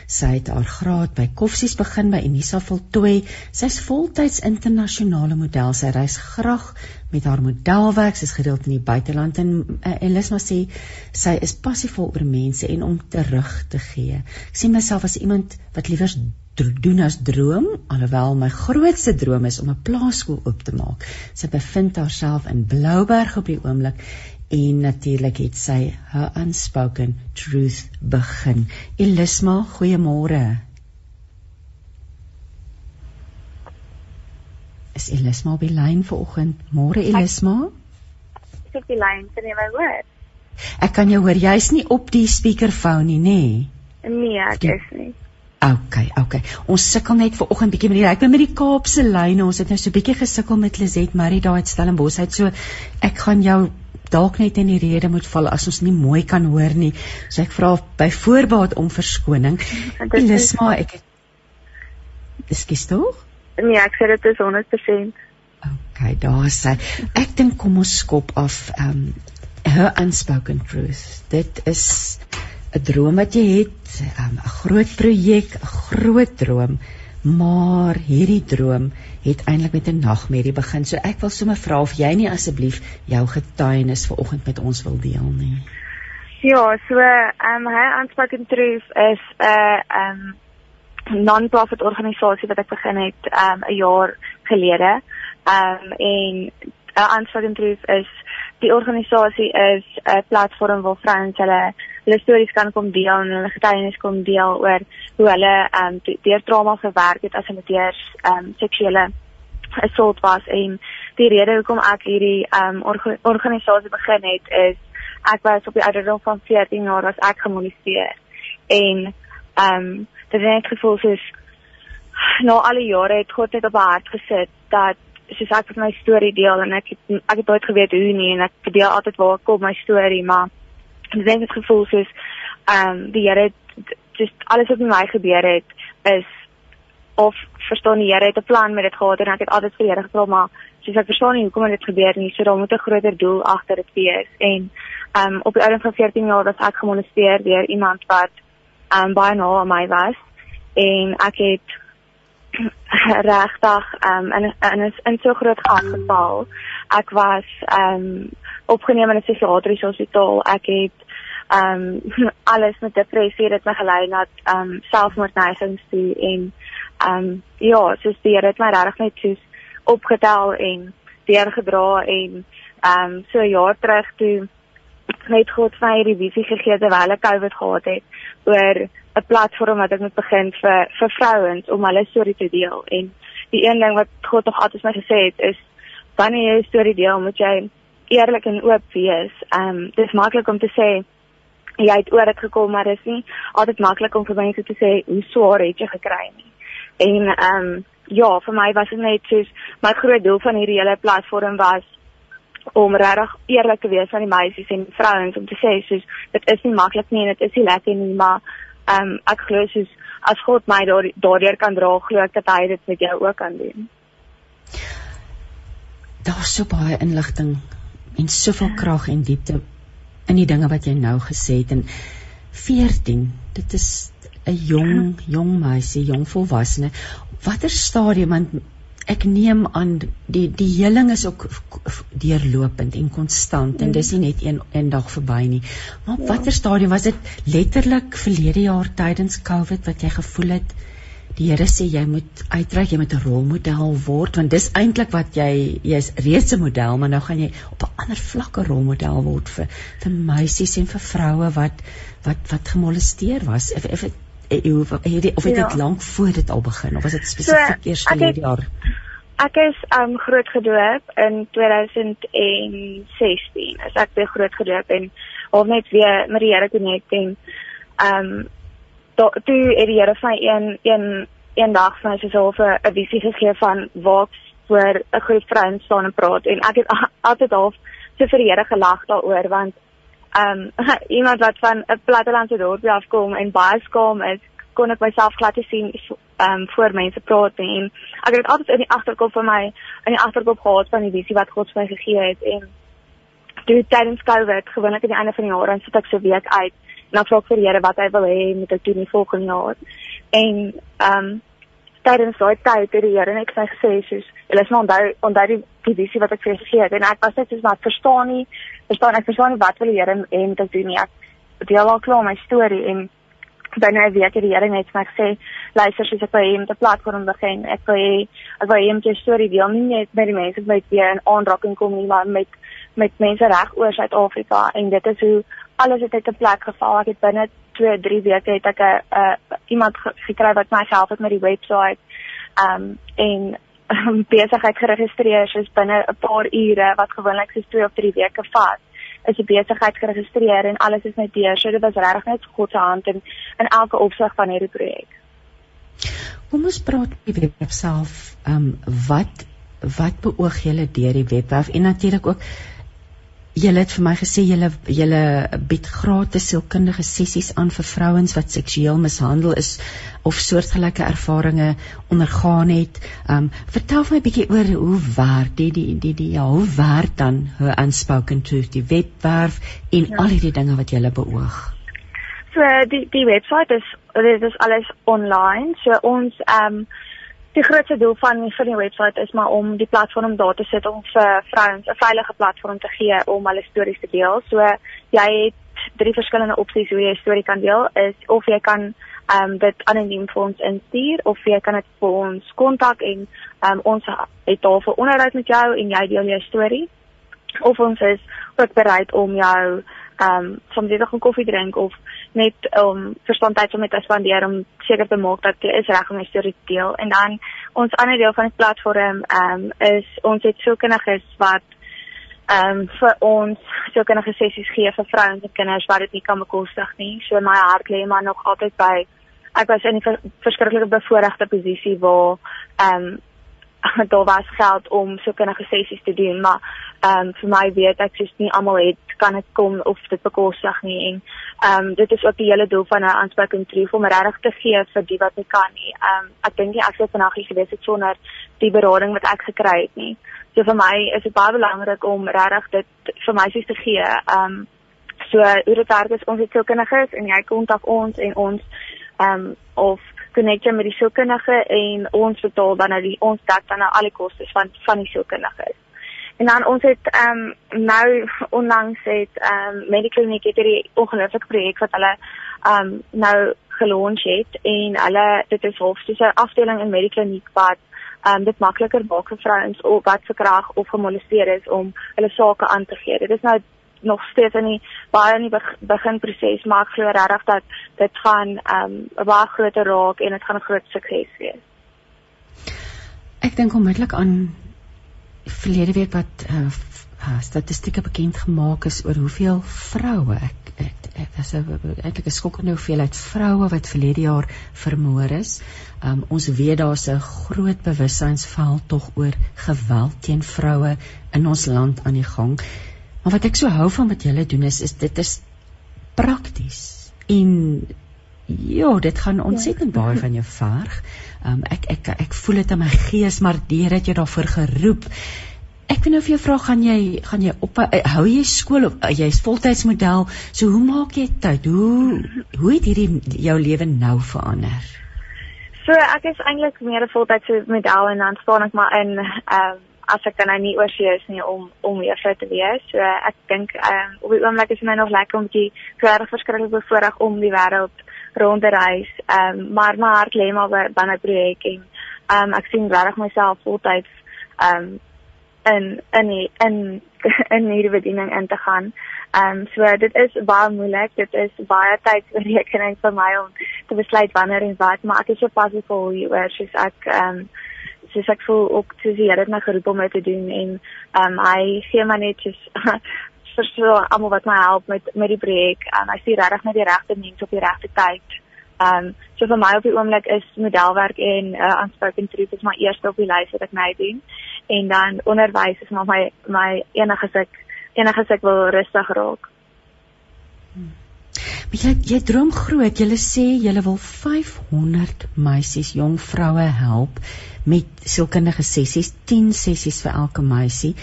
Speaker 1: Sy het haar graad by Koffsies begin by Unisa voltooi. Sy's voltyds internasionale model. Sy reis graag met haar modelwerk, sy's gereeld in die buiteland en uh, Elisma sê sy is passievol oor mense en om terug te gee. Ek sien myself as iemand wat liewers doen as droom alhoewel my grootste droom is om 'n plaaskool oop te maak. Sy bevind haarself in Blouberg op die oomblik en natuurlik het sy her unspoken truth begin. Elisma, goeiemôre. Is Elisma op die lyn vanoggend? Môre Elisma?
Speaker 4: Ek het die lyn, kan jy my hoor?
Speaker 1: Ek kan jou hoor. Jy's nie op die speakerfoon nie, nê?
Speaker 4: Nee, nee ek die... is nie.
Speaker 1: OK, OK. Ons sukkel net ver oggend bietjie met die ek ben met die Kaapse lyne. Ons het nou so bietjie gesukkel met Lizet Marie daar uit Stellenbosch uit. So ek gaan jou dalk net in die rede moet val as ons nie mooi kan hoor nie. So ek vra by voorbaat om verskoning. Elisma, ek Ekskuus tog?
Speaker 4: Nee, ek sê dit is 100%.
Speaker 1: OK, daar sê. Ek dink kom ons skop af um her unspoken truth. Dit is 'n droom wat jy het, um, 'n groot projek, 'n groot droom, maar hierdie droom het eintlik met 'n nagmerrie begin. So ek wil sommer vra of jy nie asseblief jou getuienis vanoggend met ons wil deel nie.
Speaker 4: Ja, so ehm um, hy Unspoken Truth is 'n ehm um, non-profit organisasie wat ek begin het um, 'n jaar gelede. Um, en uh, Unspoken Truth is die organisasie is 'n platform waar vrouens hulle hulle stories kan kom deel en hulle getuienis kom deel oor hoe hulle ehm um, deur trauma gewerk het as hulle deur ehm um, seksuele assault was en die rede hoekom ek hierdie ehm um, orga organisasie begin het is ek was op die ouderdom van 14 jaar as ek gemolesteer en ehm um, dit net gevoel soos nou al die jare het God net op my hart gesit dat soos ek met my storie deel en ek het ek het nooit geweet hoe nie en ek deel altyd waar kom my storie maar ek dink dit gevoel soos ehm um, die Here just alles wat met my gebeur het is of verstaan die Here het 'n plan met dit gehad en ek het altyd vir die Here gevra maar soos ek verstaan nie hoekom dit gebeur nie so daar moet 'n groter doel agter dit wees. En ehm um, op die ouderdom van 14 jaar was ek gemolesteer deur iemand wat um, baie nou aan my was en ek het regtig um in in is in so groot gat geval. Ek was um opgeneem in 'n psigiatriese hospitaal. Ek het um alles met depressie dit my gelei na um selfmoordneigings toe en um ja, soos die Here het my regtig net soos opgetel en deurgedra en um so 'n jaar terug toe net God vir my die visie gegee terwyl ek COVID gehad het oor 'n platform wat ek moet begin vir vir vrouens om hulle storie te deel en die een ding wat God nog altyd my gesê het is wanneer jy 'n storie deel moet jy eerlik en oop wees. Ehm um, dis maklik om te sê jy het oor dit gekom maar dis nie altyd maklik om vir mense te sê hoe swaar het jy gekry nie. En ehm um, ja, vir my was dit net soos my groot doel van hierdie hele platform was om regtig eerlik te wees aan die meisies en vrouens om te sê soos dit is nie maklik nie en dit is nie lekker nie maar ehm um, ek glo soos as God my daardeur kan dra, glo ek dat hy dit met jou ook kan doen.
Speaker 1: Daar's so baie inligting en soveel krag en diepte in die dinge wat jy nou gesê het en 14, dit is 'n jong jong meisie, jong volwassene. Watter stadium want ek neem aan die die heling is ook deurlopend en konstant en dis nie net een een dag verby nie. Maar op ja. watter stadium was dit letterlik verlede jaar tydens Covid wat jy gevoel het die Here sê jy moet uitreik, jy moet 'n rolmodel word want dis eintlik wat jy jy's reeds 'n model, maar nou gaan jy op 'n ander vlak 'n rolmodel word vir vir meisies en vir vroue wat wat wat gemolesteer was. If, if Eh, of het dit of het dit ja. lank voor dit al begin of was dit spesifiek so, eers verlede jaar?
Speaker 4: Ek is um groot gedoop in 2016. As ek weer groot gedoop en of net weer met die Here connect en um toe het die Here van een een een dag van sy self 'n visie gegee van waar voor 'n groep vrouens staan en praat en ek het altyd half so vir die Here gelag daaroor want um iemand wat van 'n plattelandse dorpie afkom en baie skaam is, kon ek myself glad te sien um voor mense praat en ek het altyd in die agterkop van my in die agterkop gehad van die visie wat God vir my gegee het en toe tydens Covid gewoonlik aan die einde van die jaar dan sit ek so week uit en dan vra ek vir die Here wat hy wil hê met ek doen die volgende jaar. En um tydens daai tyd het die Here net vir my gesê soos jy is nou onthou onthou die, die visie wat ek vir gegee het en ek was net soos maar verstaan nie verstaan ek verstaan nie wat wil die Here hê moet ek doen nie ek deel al klaar my storie en binne 'n week het die Here net vir my gesê, luister, soos ek by hom te platform begin, ek wil hê ek wil hom jou storie deel nie net met die mense wat weer in aanraking kom nie, maar met met mense reg oor Suid-Afrika en dit is hoe alles het uit 'n plek geval. Ek het binne 2, 3 weke het ek 'n uh, iemand gekry wat my help het met die webwerf. Um en um, besigheid geregistreer soos binne 'n paar ure wat gewoonlik so 2 of 3 weke vat is die besigheid geregistreer en alles is net deur. So dit was regtig net God se hand in in elke opsig van hierdie projek.
Speaker 1: Kom ons praat oor die webwerf self. Ehm um, wat wat beoog julle deur die webwerf en natuurlik ook Julle het vir my gesê julle julle bied gratis sielkundige sessies aan vir vrouens wat seksueel mishandel is of soortgelyke ervarings ondergaan het. Um vertel vir my 'n bietjie oor hoe werk die die die die ja, hoe werk dan hoe unspoken truth die webwerf en ja. al hierdie dinge wat julle beoog.
Speaker 4: So die die webwerf is dit is alles online. So ons um die grootste doel van van die webwerf is maar om die platform daar te sit om vir vrouens 'n veilige platform te gee om hulle stories te deel. So jy het drie verskillende opsies hoe jy 'n storie kan deel is of jy kan ehm um, dit anoniem vir ons instuur of jy kan dit vir ons kontak en ehm um, ons het daar 'n onderhoud met jou en jy deel jou storie of ons is ook bereid om jou ehm um, soms net 'n koffie drink of net um, verstandheid om met te spandeer om seker te maak dat jy is reg om 'n storie te deel. En dan ons ander deel van die platform ehm um, is ons het sielkundiges wat ehm um, vir ons sielkundige sessies gee vir vrouens en kinders wat dit nie kan bekostig nie. So my hart lê maar nog altyd by ek was in 'n verskriklike bevoordeelde posisie waar ehm um, daar was geld om so kindige sessies te doen, maar ehm um, vir my weet ek sies nie almal het kan dit kom of dit bekostig nie en ehm um, dit is ook die hele doel van 'n aanspreking tree om regtig te gee vir die wat nie kan nie. Ehm um, ek dink nie ek sou vanaand hier gewees het sonder die berading wat ek gekry het nie. So vir my is dit baie belangrik om regtig dit vir meisies te gee. Ehm um, so hoe dit werk is ons het sielkundiges en jy kontak ons en ons ehm um, of connect jy met die sielkundige en ons betaal dan nou die ons dek dan nou al die kostes van van die sielkundige. En dan ons het ehm um, nou onlangs het ehm um, Mediclinic het hierdie ongelooflike projek wat hulle ehm um, nou gelons het en hulle dit is half soos 'n afdeling in Mediclinic wat ehm um, dit makliker maak vir vrouens of wat verkrag of gemolesteer is om hulle sake aan te gee. Dit is nou nog steeds in die baie in die beginproses maar ek glo regtig dat dit gaan ehm, 'n um, baie groter raak en dit gaan 'n groot sukses wees.
Speaker 1: Ek dink onmiddellik aan verlede week wat uh, uh, statistieke bekend gemaak is oor hoeveel vroue ek dit is 'n eintlik 'n skokkende hoeveelheid vroue wat verlede jaar vermoor is. Um, ons weet daar's 'n groot bewussynsval tog oor geweld teen vroue in ons land aan die gang. Maar wat ek so hou van wat julle doen is is dit is prakties en ja, dit gaan ontsettend baie van jou verg. Um, ek ek ek voel dit in my gees maar deur dat jy daarvoor geroep. Ek wil nou vir jou vra gaan jy gaan jy op uh, hou jy skool of uh, jy's voltydsmodel. So hoe maak jy tyd? Hoe hoe het hierdie jou lewe nou verander?
Speaker 4: So ek is eintlik meer 'n voltydse model en dan staan ek maar in ehm um, as ek dan nou nie oor see is nie om om vrou te wees. So ek dink ehm um, op die oomblik is dit my nog lekker om bietjie regtig verskriklik bevoorreg om die wêreld rond te reis. Ehm um, maar my hart lê maar by, by my projek en ehm um, ek sien regtig myself voltyds ehm um, in in in in hierdie bediening in te gaan. Ehm um, so dit is baie moeilik. Dit is baie tydsberekening vir my om te besluit wanneer en wat, maar ek is so passief oor hoe soos ek ehm um, soos ek voel ook soos die Here het my geroep om dit te doen en ehm um, hy gee my net soos vir so almal wat my help met met die projek en um, hy sien regtig net die regte mense op die regte tyd. Ehm um, so vir my op die oomblik is modelwerk en uh, unspoken truth is my eerste op die lys wat ek nou doen en dan onderwys is maar my my enige sek enige sek wil rustig raak.
Speaker 1: Hmm. Maar jy jy droom groot. Jy sê jy wil 500 meisies, jong vroue help met sielkundige sessies, 10 sessies vir elke meisie.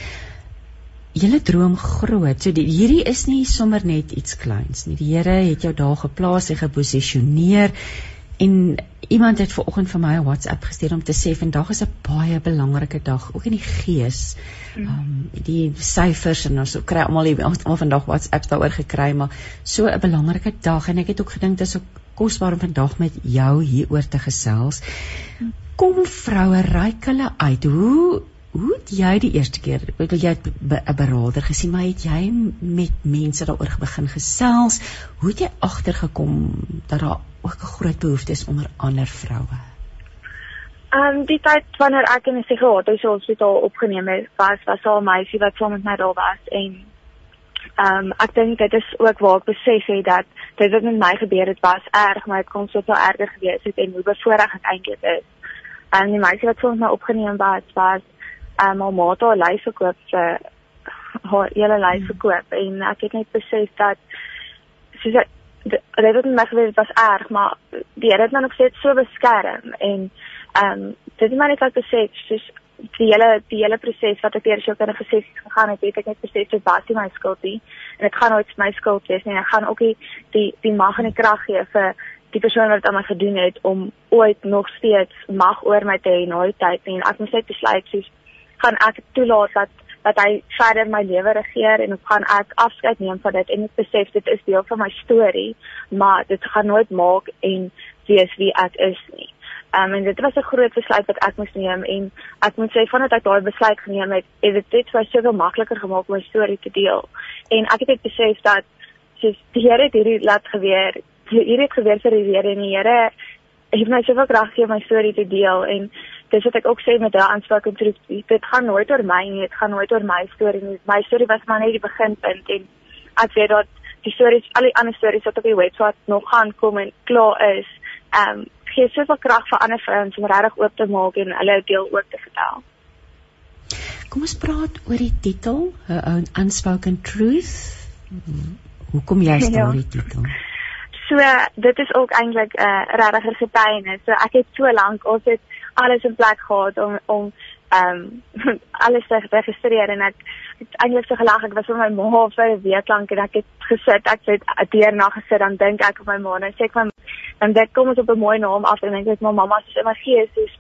Speaker 1: Julle droom groot. So die, hierdie is nie sommer net iets kleins nie. Die Here het jou daar geplaas en geposisioneer En iemand het vanoggend vir my 'n WhatsApp gestuur om te sê vandag is 'n baie belangrike dag, ook in die gees. Ehm um, die syfers en ons kry almal almal vandag WhatsApps daaroor gekry, maar so 'n belangrike dag en ek het ook gedink dis ook kosbaar om vandag met jou hieroor te gesels. Kom vroue ryk hulle uit. Hoe hoe het jy die eerste keer, wil jy 'n beraader gesien, maar het jy met mense daaroor begin gesels? Hoe het jy agtergekom dat daar ook 'n groot behoefte is onder ander vroue?
Speaker 4: Ehm um, die tyd wanneer ek in die psigiatriese hospitaal opgeneem is, was was al 'n meisie wat saam met my daar was en ehm um, ek dink dit is ook waar ek besef het dat dit wat met my gebeur het was erg, maar dit kon soveel erger gewees het en hoe bevoorreg ek eintlik is. En die meisie wat soms my opgeneem was, was ehm um, haar ma het haar lyf verkoop vir haar hele lyf verkoop en ek het net besef dat soos dit het my gebeur het was erg, maar die Here het my nog steeds so beskerm en ehm um, dit het my net laat besef soos die hele die hele proses wat ek deur so kinde gesê gegaan het, het ek net besef dit was nie my skuld nie en dit gaan nooit my skuld wees nie. Ek gaan ook nie die die mag en die krag gee vir die persoon wat dit aan my gedoen het om ooit nog steeds mag oor my te hê na die tyd. En ek moet net besluit soos gaan ek toelaat dat dat hy verder my lewe regeer en ek gaan ek afskeid neem van dit en ek besef dit is deel van my storie, maar dit gaan nooit maak en wees wie ek is nie. Um, en dit was 'n groot besluit wat ek moes neem en ek moet sê vandat ek daai besluit geneem het, het dit dit vir soveel makliker gemaak om my storie te deel. En ek het dit besef dat soos die Here het hierdie laat gebeur, hierdie het gebeur vir die Here en die Here het my soveel krag gegee om my storie te deel en dis wat ek ook sê met daai aanspraak en truth, dit gaan nooit oor my nie, dit gaan nooit oor my storie nie. My storie was maar net die beginpunt en ek weet dat die stories, al die ander stories wat op die webwerf nog gaan kom en klaar is, ehm um, gee soveel krag vir ander vrouens om regtig oop te maak en hulle deel ook te vertel.
Speaker 1: Kom ons praat oor die titel, 'n unspoken truth. Hoekom jy stel ja. die titel?
Speaker 4: So dit is ook eintlik 'n uh, regtig getuienis. So ek het so lank ons het alles in plek gehad om om ehm um, alles te registreer en ek het eintlik so gelag ek was vir my ma vir 'n week lank en ek het gesit ek het deur na gesit dan dink ek op my ma en sê ek van dan dit kom ons op 'n mooi naam af en dink ek my mamma sê my gees is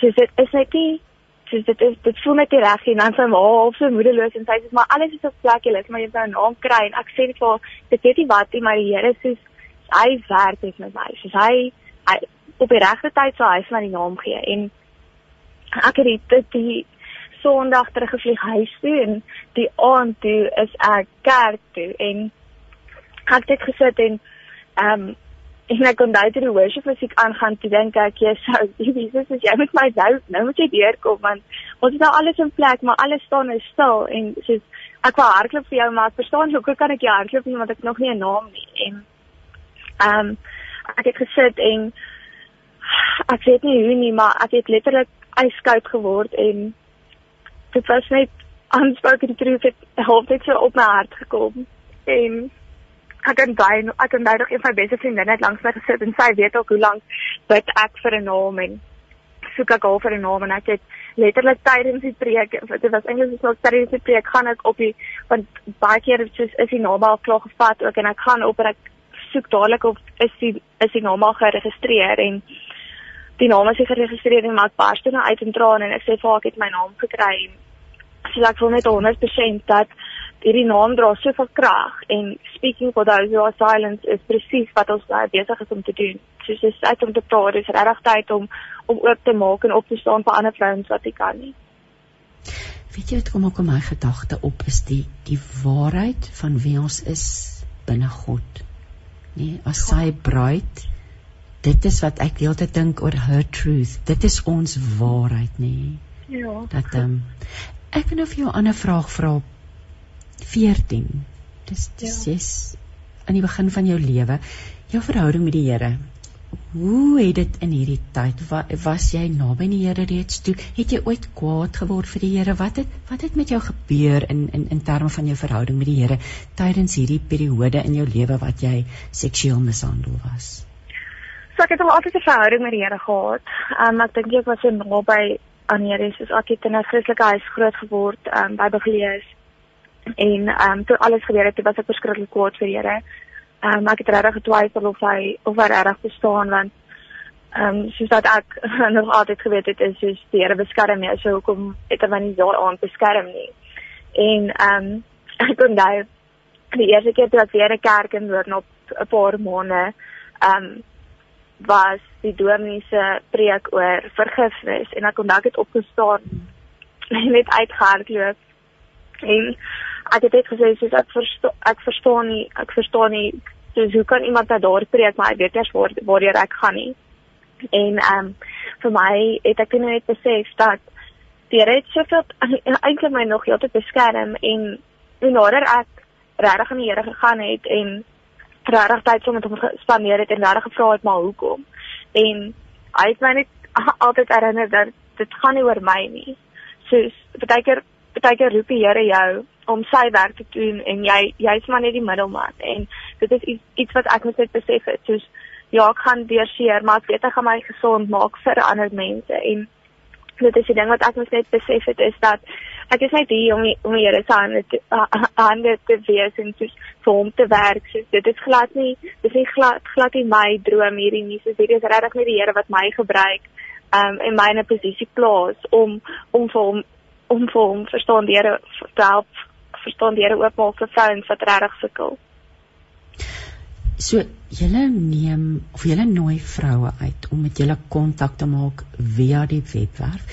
Speaker 4: soos dit is net nie soos dit is dit voel net reg en dan sy ma of sy moederloos en sy sê maar alles is op plek jy lê maar jy moet nou 'n naam kry. En ek sê vir dit weet nie wat nie maar die Here sê hy werk met my. Soos hy, hy op die regte tyd sal hy vir my die naam gee. En ek het dit die Sondag teruggevlieg huis toe en die aand toe is ek kerk toe. En ek het gesit en ehm um, en ek kon daai die worship musiek aangaan toe dink ek jy sou Jesus as jy met my nou nou moet jy deurkom want ons het nou alles in plek maar alles staan nou stil. En soos ek wou hardloop vir jou maar ek verstaan hoe kan ek jou hardloop nie want ek nog nie 'n naam nie. En ehm um, ek het gesit en ek weet nie hoe nie maar ek het letterlik ijskoud geword en dit was net aanspreekend die truth het half net so op my hart gekom. En ek kan daai ek kan daai nog een van my beste vriendinne net langs my gesit en sy weet ook hoe lank bid ek vir 'n naam en soek ek al vir 'n naam en ek het letterlik tydens die preek dit was eintlik so tydens die preek gaan ek op die want baie keer soos is die naam al klaar gevat ook en ek gaan op en ek soek dadelik of is die is die naam al geregistreer en die naam is geregistreer en maar ek bars toe nou uit in trane en ek sê vir haar ek het my naam gekry en sy sê ek voel net 100% dat hierdie naam dra soveel krag en speaking for those who are silent is presies wat ons nou besig is om te doen. Soos jy sê om te praat, dis regtig tyd om om oop te maak en op te staan vir ander vrouens wat ek kan nie.
Speaker 1: Weet jy wat kom ook in my gedagte op is die die waarheid van wie ons is binne God. Nee, as sy bruid dit is wat ek heeltyd dink oor her truth. Dit is ons waarheid, nê? Ja. Dat ehm um, ek wil nou vir jou 'n ander vraag vra. 14. Dis dis ja. is aan die begin van jou lewe, jou verhouding met die Here. Hoe het dit in hierdie tyd was jy naby die Here reeds toe? Het jy ooit kwaad geword vir die Here? Wat het wat het met jou gebeur in in in terme van jou verhouding met die Here tydens hierdie periode in jou lewe wat jy seksueel mishandel was?
Speaker 4: So ek het al altyd 'n verhouding met die Here gehad. Um ek dink ek was so naby aan Here, soos ek het in 'n Christelike huis groot geword, um Bybel gelees. En um toe alles gebeur het, was ek verskriklik kwaad vir die Here. Um ek het regtig getwyfel of hy of hy regtig bestaan want um soos dat ek nog altyd geweet het is soos die Here beskerm my, so hoekom het hy my nie daaraan beskerm nie. En um ek daai die eerste keer toe ek weer 'n kerk in word op 'n paar maande ehm um, was die dominee preek oor vergifnis en ek onthou ek het opgestaan net uitgehardloop. En ek het net gesê soos ek verstaan ek verstaan nie ek verstaan nie soos hoe kan iemand dat daar preek maar ek weet nie waar waar ek gaan nie. En ehm um, vir my het ek net besef dat die Here het soveel eintlik my nog heeltyd beskerm en hoe nader ek regtig aan die Here gegaan het en regtig tyd saam met hom gespandeer het en regtig gevra het maar hoekom? En hy het my net altyd herinner dat dit gaan nie oor my nie. Soos baie keer baie keer roep die Here jou om sy werk te doen en jy jy's maar net die middelman. En dit is iets, iets wat ek moet net besef het. Soos ja ek gaan deur seer maar ek weet ek gaan my gesond maak vir ander mense. En dit is die ding wat ek moet net besef het is dat ek is net hier om die, om die Here se hande te hande te wees en soos vir hom te werk. So dit is glad nie dis nie glad glad nie my droom hierdie nie. So dit is regtig net die Here wat my gebruik um en my in 'n posisie plaas om om vir hom om vir hom verstaan die Here te help verstaan die Here oopmaak vir vrouens wat regtig sukkel.
Speaker 1: So julle neem of julle nooi vroue uit om met julle kontak te maak via die webwerf.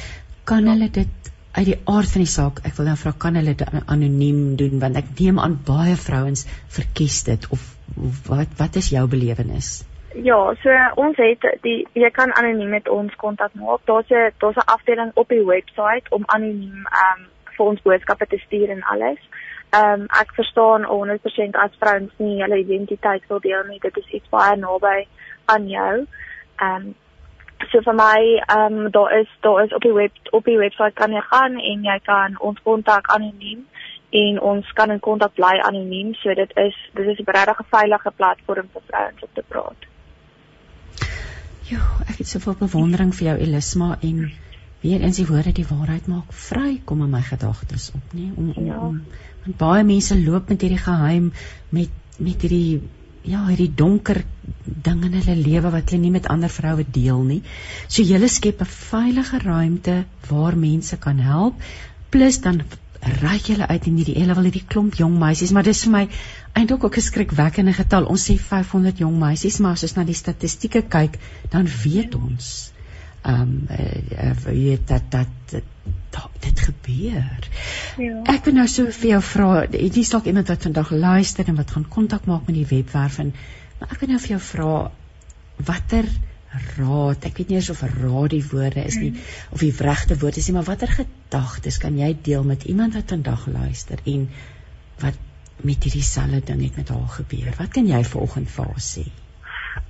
Speaker 1: Kan hulle dit uit die aard van die saak, ek wil nou vra kan hulle dit anoniem doen want ek neem aan baie vrouens verkies dit of wat wat is jou belewenis?
Speaker 4: Ja, so ons het die jy kan anoniem met ons kontak maak. Daar's 'n daar's 'n afdeling op die webwerf om anoniem ehm um, vir ons boodskappe te stuur en alles. Ehm um, ek verstaan 100% as vrouens nie hulle identiteit wil deel nie. Dit is iets baie naby aan jou. Ehm um, so vir my ehm um, daar is daar is op die web op die webwerf kan jy gaan en jy kan ons kontak anoniem en ons kan in kontak bly anoniem. So dit is dit is 'n regtig veilige platform vir vrouens om te praat.
Speaker 1: Ja, ek het soveel bewondering vir jou Elisma en weer eens die woorde die waarheid maak vry kom in my gedagtes op, nê? Om om, ja. om baie mense loop met hierdie geheim met met hierdie ja, hierdie donker ding in hulle lewe wat hulle nie met ander vroue deel nie. So jy skep 'n veilige ruimte waar mense kan help plus dan ry jy uit in hierdie hele wil hierdie klomp jong meisies, maar dis vir my eintlik ook 'n skrikwekkende getal. Ons sê 500 jong meisies, maar as ons na die statistieke kyk, dan weet ons ehm um, uh, weet dat dat dit dit gebeur. Ja. Ek wil nou so vir jou vra, dit is dalk iemand wat vandag luister en wat gaan kontak maak met die webwerf en maar ek wil nou vir jou vra watter raad, ek weet nie eens of raad die woorde is nie of die regte woord is nie, maar watter gedagtes kan jy deel met iemand wat vandag luister en wat met hierdie selfde ding het met haar gebeur? Wat kan jy vanoggend vir haar sê?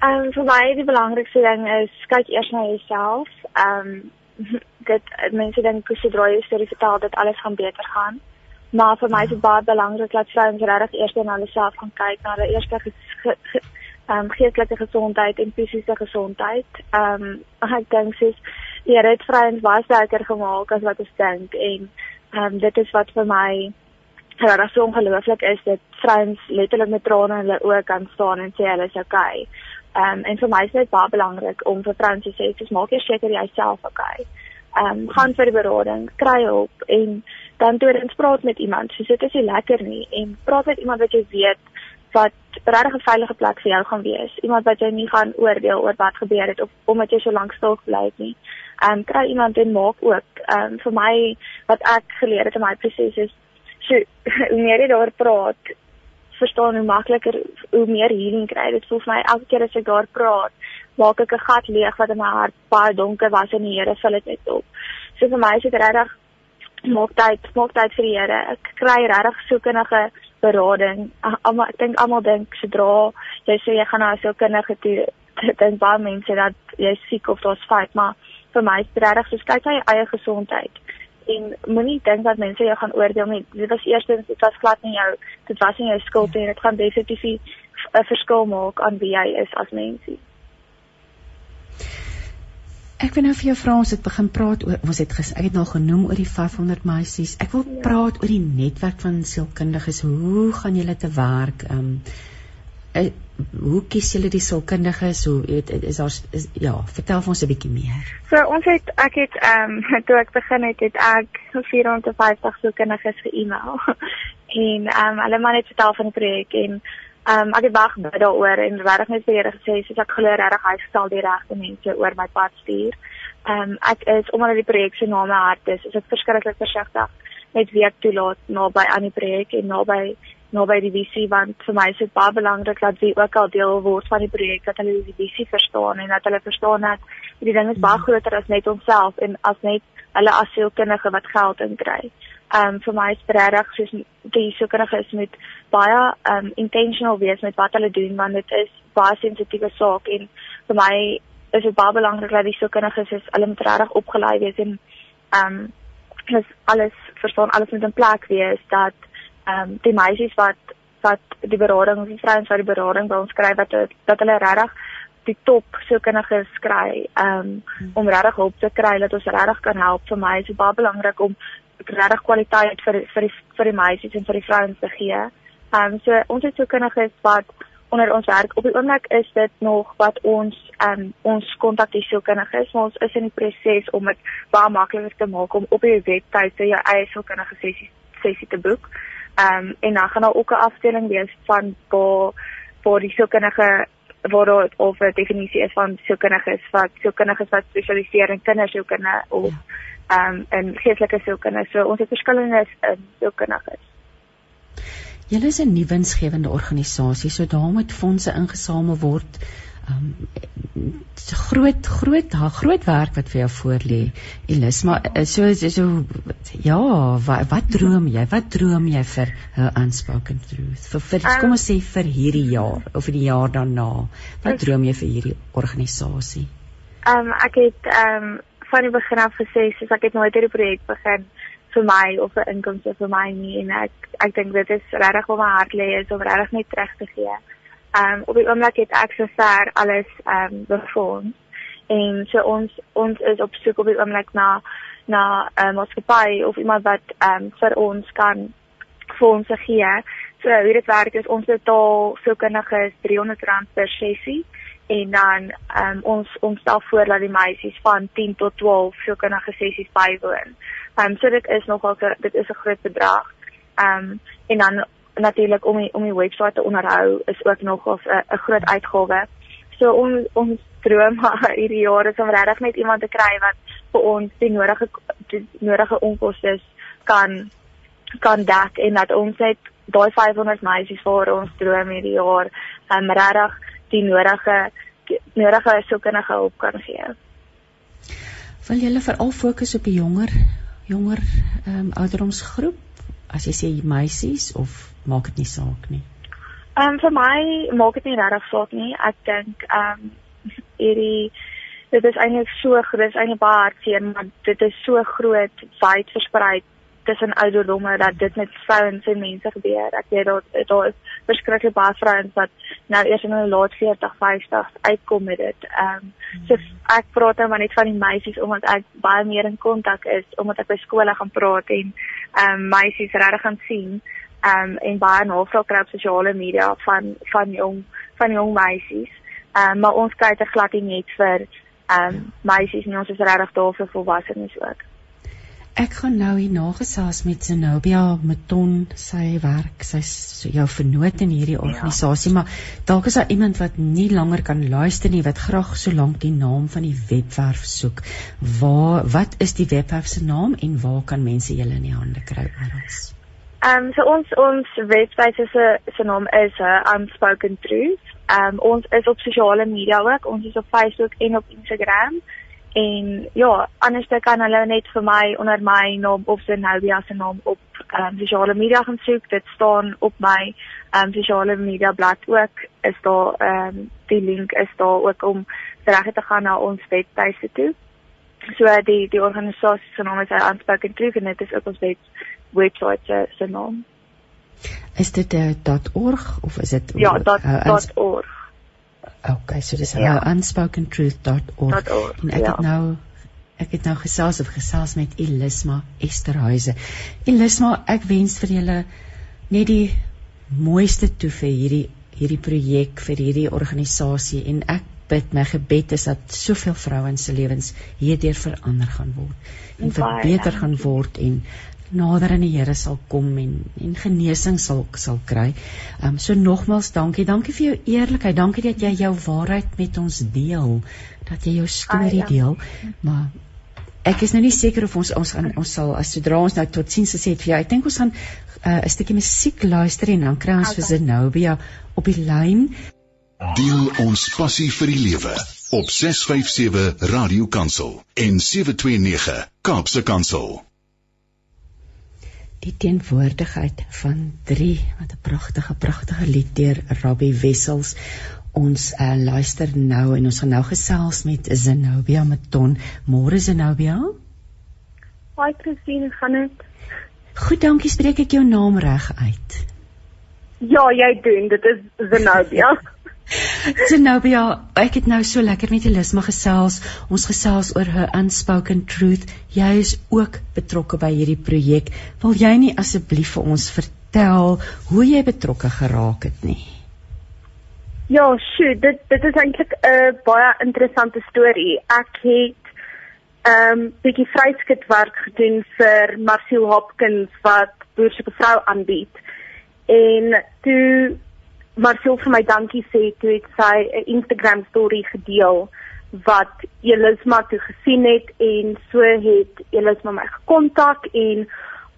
Speaker 4: Ehm um, vir my die belangrikste ding is kyk eers na jouself. Ehm um, dit mense dink sodra jy storie vertel dat alles gaan beter gaan. Maar vir my is dit baie belangrik dat vrouens regtig eers na hulle self gaan kyk, na hulle eerste ehm um, geestelike gesondheid en fisiese gesondheid. Ehm um, ek dink sies die Here het vrouens baie sterker gemaak as wat ons dink en ehm um, dit is wat vir my regtig so ongelooflik is dat vrouens letterlik met trane in hulle oë kan staan en sê hulle is okay. Ehm um, en vir my is dit baie belangrik om vir vrouens te sê, "Dis maak eers seker jy self okay." ehm um, gaan vir berading, kry hulp en dan tweedens praat met iemand. So dit is nie lekker nie en praat met iemand wat jy weet wat regtig 'n veilige plek vir jou gaan wees. Iemand wat jy nie gaan oordeel oor wat gebeur het of omdat jy so lank stil gebly het nie. Ehm um, kry iemand en maak ook ehm um, vir my wat ek geleer het in my proses is so hoe meer jy daar praat verstaan hoe makliker hoe meer healing kry. Dit voel vir my elke keer as ek daar praat maak ek 'n gat leeg wat in my hart baie donker was en die Here vul dit net op. So vir my is dit regtig maak tyd, maak tyd vir die Here. Ek kry regtig soekenige berading. Almal ek dink almal dink sodra jy sê jy gaan na 'n sielkundige toe, dink baie mense dat jy siek of daar's fout, maar vir my is dit regtig so kyk na jou eie gesondheid en moenie dink dat mense jou gaan oordeel nie. Dit was eerstens dit was glad nie jou dit was nie jou skuld nie. Dit gaan definitief 'n verskil maak aan wie jy is as mensie.
Speaker 1: Ek wil nou vir jou vra ons het begin praat oor ons het ges, ek het nou genoem oor die 500 meisies. Ek wil ja. praat oor die netwerk van sielkundiges. Hoe gaan julle te werk? Ehm um, hoe kies julle die sielkundiges? Hoe weet is daar is, ja, vertel vir ons 'n bietjie meer.
Speaker 4: So ons het ek het ehm um, toe ek begin het, het ek 450 sielkundiges ge-email. en ehm um, hulle maar net vertel van die projek en Ehm um, ek het baie gebid daaroor en regtig net vir Here gesê soos ek glo regtig hy sal die regte mense oor my pad stuur. Ehm um, ek is omdat die projek se naam my hart is, is ek verskriklik versigtig met wie ek toelaat naby aan die projek en naby naby die visie want vir my is dit baie belangrik dat wie ook al deel word van die projek dat hulle die visie verstaan en dat hulle verstaan dat die ding is baie mm. groter as net onsself en as net hulle asielkundige wat geld inkry. Ehm um, vir my is regtig soos die sielkundige is met baie ehm um, intentional wees met wat hulle doen want dit is baie sensitiewe saak en vir my is dit baie belangrik dat die sielkundige is hulle moet regtig opgelei wees en ehm um, dis alles verstaan alles met 'n plek wees dat ehm um, die meisies wat wat die berading die vrouens wat die berading by ons kry wat dat hulle regtig die top sielkundige skry ehm um, om regtig hulp te kry dat ons regtig kan help vir my is dit baie belangrik om regtig kwaliteit vir vir die vir die meisies en vir die vrouens te gee. Ehm um, so ons het sielkundiges wat onder ons werk. Op die oomblik is dit nog wat ons ehm um, ons kontak die sielkundiges, maar ons is in die proses om dit baie makliker te maak om op die webtuiste jou eie sielkundige sessie sessie te boek. Ehm um, en dan gaan daar ook 'n afdeling wees van waar waar die sielkundige waar dit of 'n definisie is van sielkundiges wat sielkundiges wat spesialiseer in kindersielkunde of ja ehm um, in geestelike sielkunde. So ons het verskillende in sielkundiges.
Speaker 1: Julle is 'n nuwensgewende organisasie, so daar moet fondse ingesamel word. Um, groot groot groot werk wat vir jou voorlê. Elis, maar eh, so so ja, wat, wat droom jy? Wat droom jy vir 'n unspoken truth? Vir, vir um, kom ons sê vir hierdie jaar of vir die jaar daarna. Wat droom jy vir hierdie organisasie?
Speaker 4: Um, ek het um, van die begin af gesê soos ek het nooit hierdie projek begin vir my of vir inkomste vir my nie en ek ek dink dit is regtig wat my hart lê is om regtig net terug te gee. Ehm um, op die oomblik het ek so ver alles ehm um, befonds en so ons ons is op soek op die oomblik na na 'n um, maatskappy of iemand wat ehm um, vir ons kan fondse gee. So hoe dit werk is ons betaal so kundiges R300 per sessie en dan um, ons ons stel voor dat die meisies van 10 tot 12 sielkundige sessies bywoon. Ehm um, so dit is nogal dit is 'n groot bedrag. Ehm um, en dan natuurlik om die om die webwerf te onderhou is ook nog 'n 'n groot uitgawe. So ons ons droom hierdie jaar is om regtig net iemand te kry wat vir ons die nodige die nodige onkoste kan kan dek en dat ons net daai 500 meisies vir ons droom hierdie jaar um, regtig die nodige nodige sielkundige hulp kan gee.
Speaker 1: Wil julle veral fokus op die jonger jonger ehm um, ouderdomsgroep as jy sê meisies of maak dit nie saak nie?
Speaker 4: Ehm um, vir my maak dit nie regtig saak nie. Ek dink ehm um, hierdie dit is eintlik so groot, eintlik baie hartseer, maar dit is so groot, wyd versprei tussen ouderdomme dat dit met vrouens en mense gebeur. Ek weet daar daar is verskriklik baie vrouens wat nou eers in hulle laat 40, 50 uitkom met dit. Ehm um, so ek praat nou maar net van die meisies omdat ek baie meer in kontak is omdat ek by skole gaan praat en ehm um, meisies regtig gaan sien. Ehm um, en baie navraag kry op sosiale media van van jong van jong meisies. Ehm um, maar ons kyk te glad nie net vir ehm um, meisies nie, ons is regtig daar vir volwassenes ook.
Speaker 1: Ek gaan nou hier nagesels met Zenobia Meton, sy werk, sy's jou vernoot in hierdie ja. organisasie, ja. maar dalk is daar iemand wat nie langer kan luister nie wat graag so lank die naam van die webwerf soek. Waar wat is die webwerf se naam en waar kan mense julle in die hande kry oral?
Speaker 4: Ehm um, so ons ons webwerf se se naam is uh, unspoken truth. Ehm um, ons is op sosiale media ook, ons is op Facebook en op Instagram en ja, anders kan hulle net vir my onder my naam of se Nobia se naam op um, sosiale media gaan soek. Dit staan op my um, sosiale media blad ook. Is daar ehm um, die link is daar ook om reg te gaan na ons webtuiste toe. So die die organisasie se naam is Unspoken Truth en dit is ook ons web webwerf se se naam.
Speaker 1: Is dit uh, .org of is dit
Speaker 4: Ja, uh, .org.
Speaker 1: Okay, so dis ja. unspokentruth.org. En ek ja. het nou ek het nou gesels of gesels met Elisma Esterhuise. Elisma, ek wens vir julle net die mooiste toe vir hierdie hierdie projek vir hierdie organisasie en ek bid my gebed is dat soveel vrouens se lewens hierdeur verander gaan word en verbeter gaan word en nader aan die Here sal kom en en genesing sal sal kry. Ehm um, so nogmaals dankie. Dankie vir jou eerlikheid. Dankie dat jy jou waarheid met ons deel. Dat jy jou storie ah, ja. deel. Maar ek is nou nie seker of ons ons gaan ons sal as sodra ons nou tot sien gesê het vir jou. Ek dink ons gaan uh, 'n stukkie musiek luister en dan kry ons okay. vir Zenobia op die lyn.
Speaker 3: Deel ons passie vir die lewe op 657 Radio Kansel en 729 Kaapse Kansel
Speaker 1: die teenwoordigheid van 3 wat 'n pragtige pragtige lied deur Robbie Wessels. Ons uh, luister nou en ons gaan nou gesels met Zenobia Maton. Môre Zenobia?
Speaker 5: Hi Christine gaan dit
Speaker 1: Goed dankie spreek ek jou naam reg uit?
Speaker 5: Ja jy doen. Dit is Zenobia
Speaker 1: Zenobia, ek het nou so lekker met Elisma gesels. Ons gesels oor her unspoken truth. Jy is ook betrokke by hierdie projek. Wil jy nie asseblief vir ons vertel hoe jy betrokke geraak het nie?
Speaker 5: Ja, sjoe, dit dit is eintlik 'n baie interessante storie. Ek het ehm um, bietjie vryskutwerk gedoen vir Marcel Hopkins wat boerse vrou aanbied. En toe Marcel vir my dankie sê toe het sy 'n Instagram storie gedeel wat Elisma toe gesien het en so het Elisma my gekontak en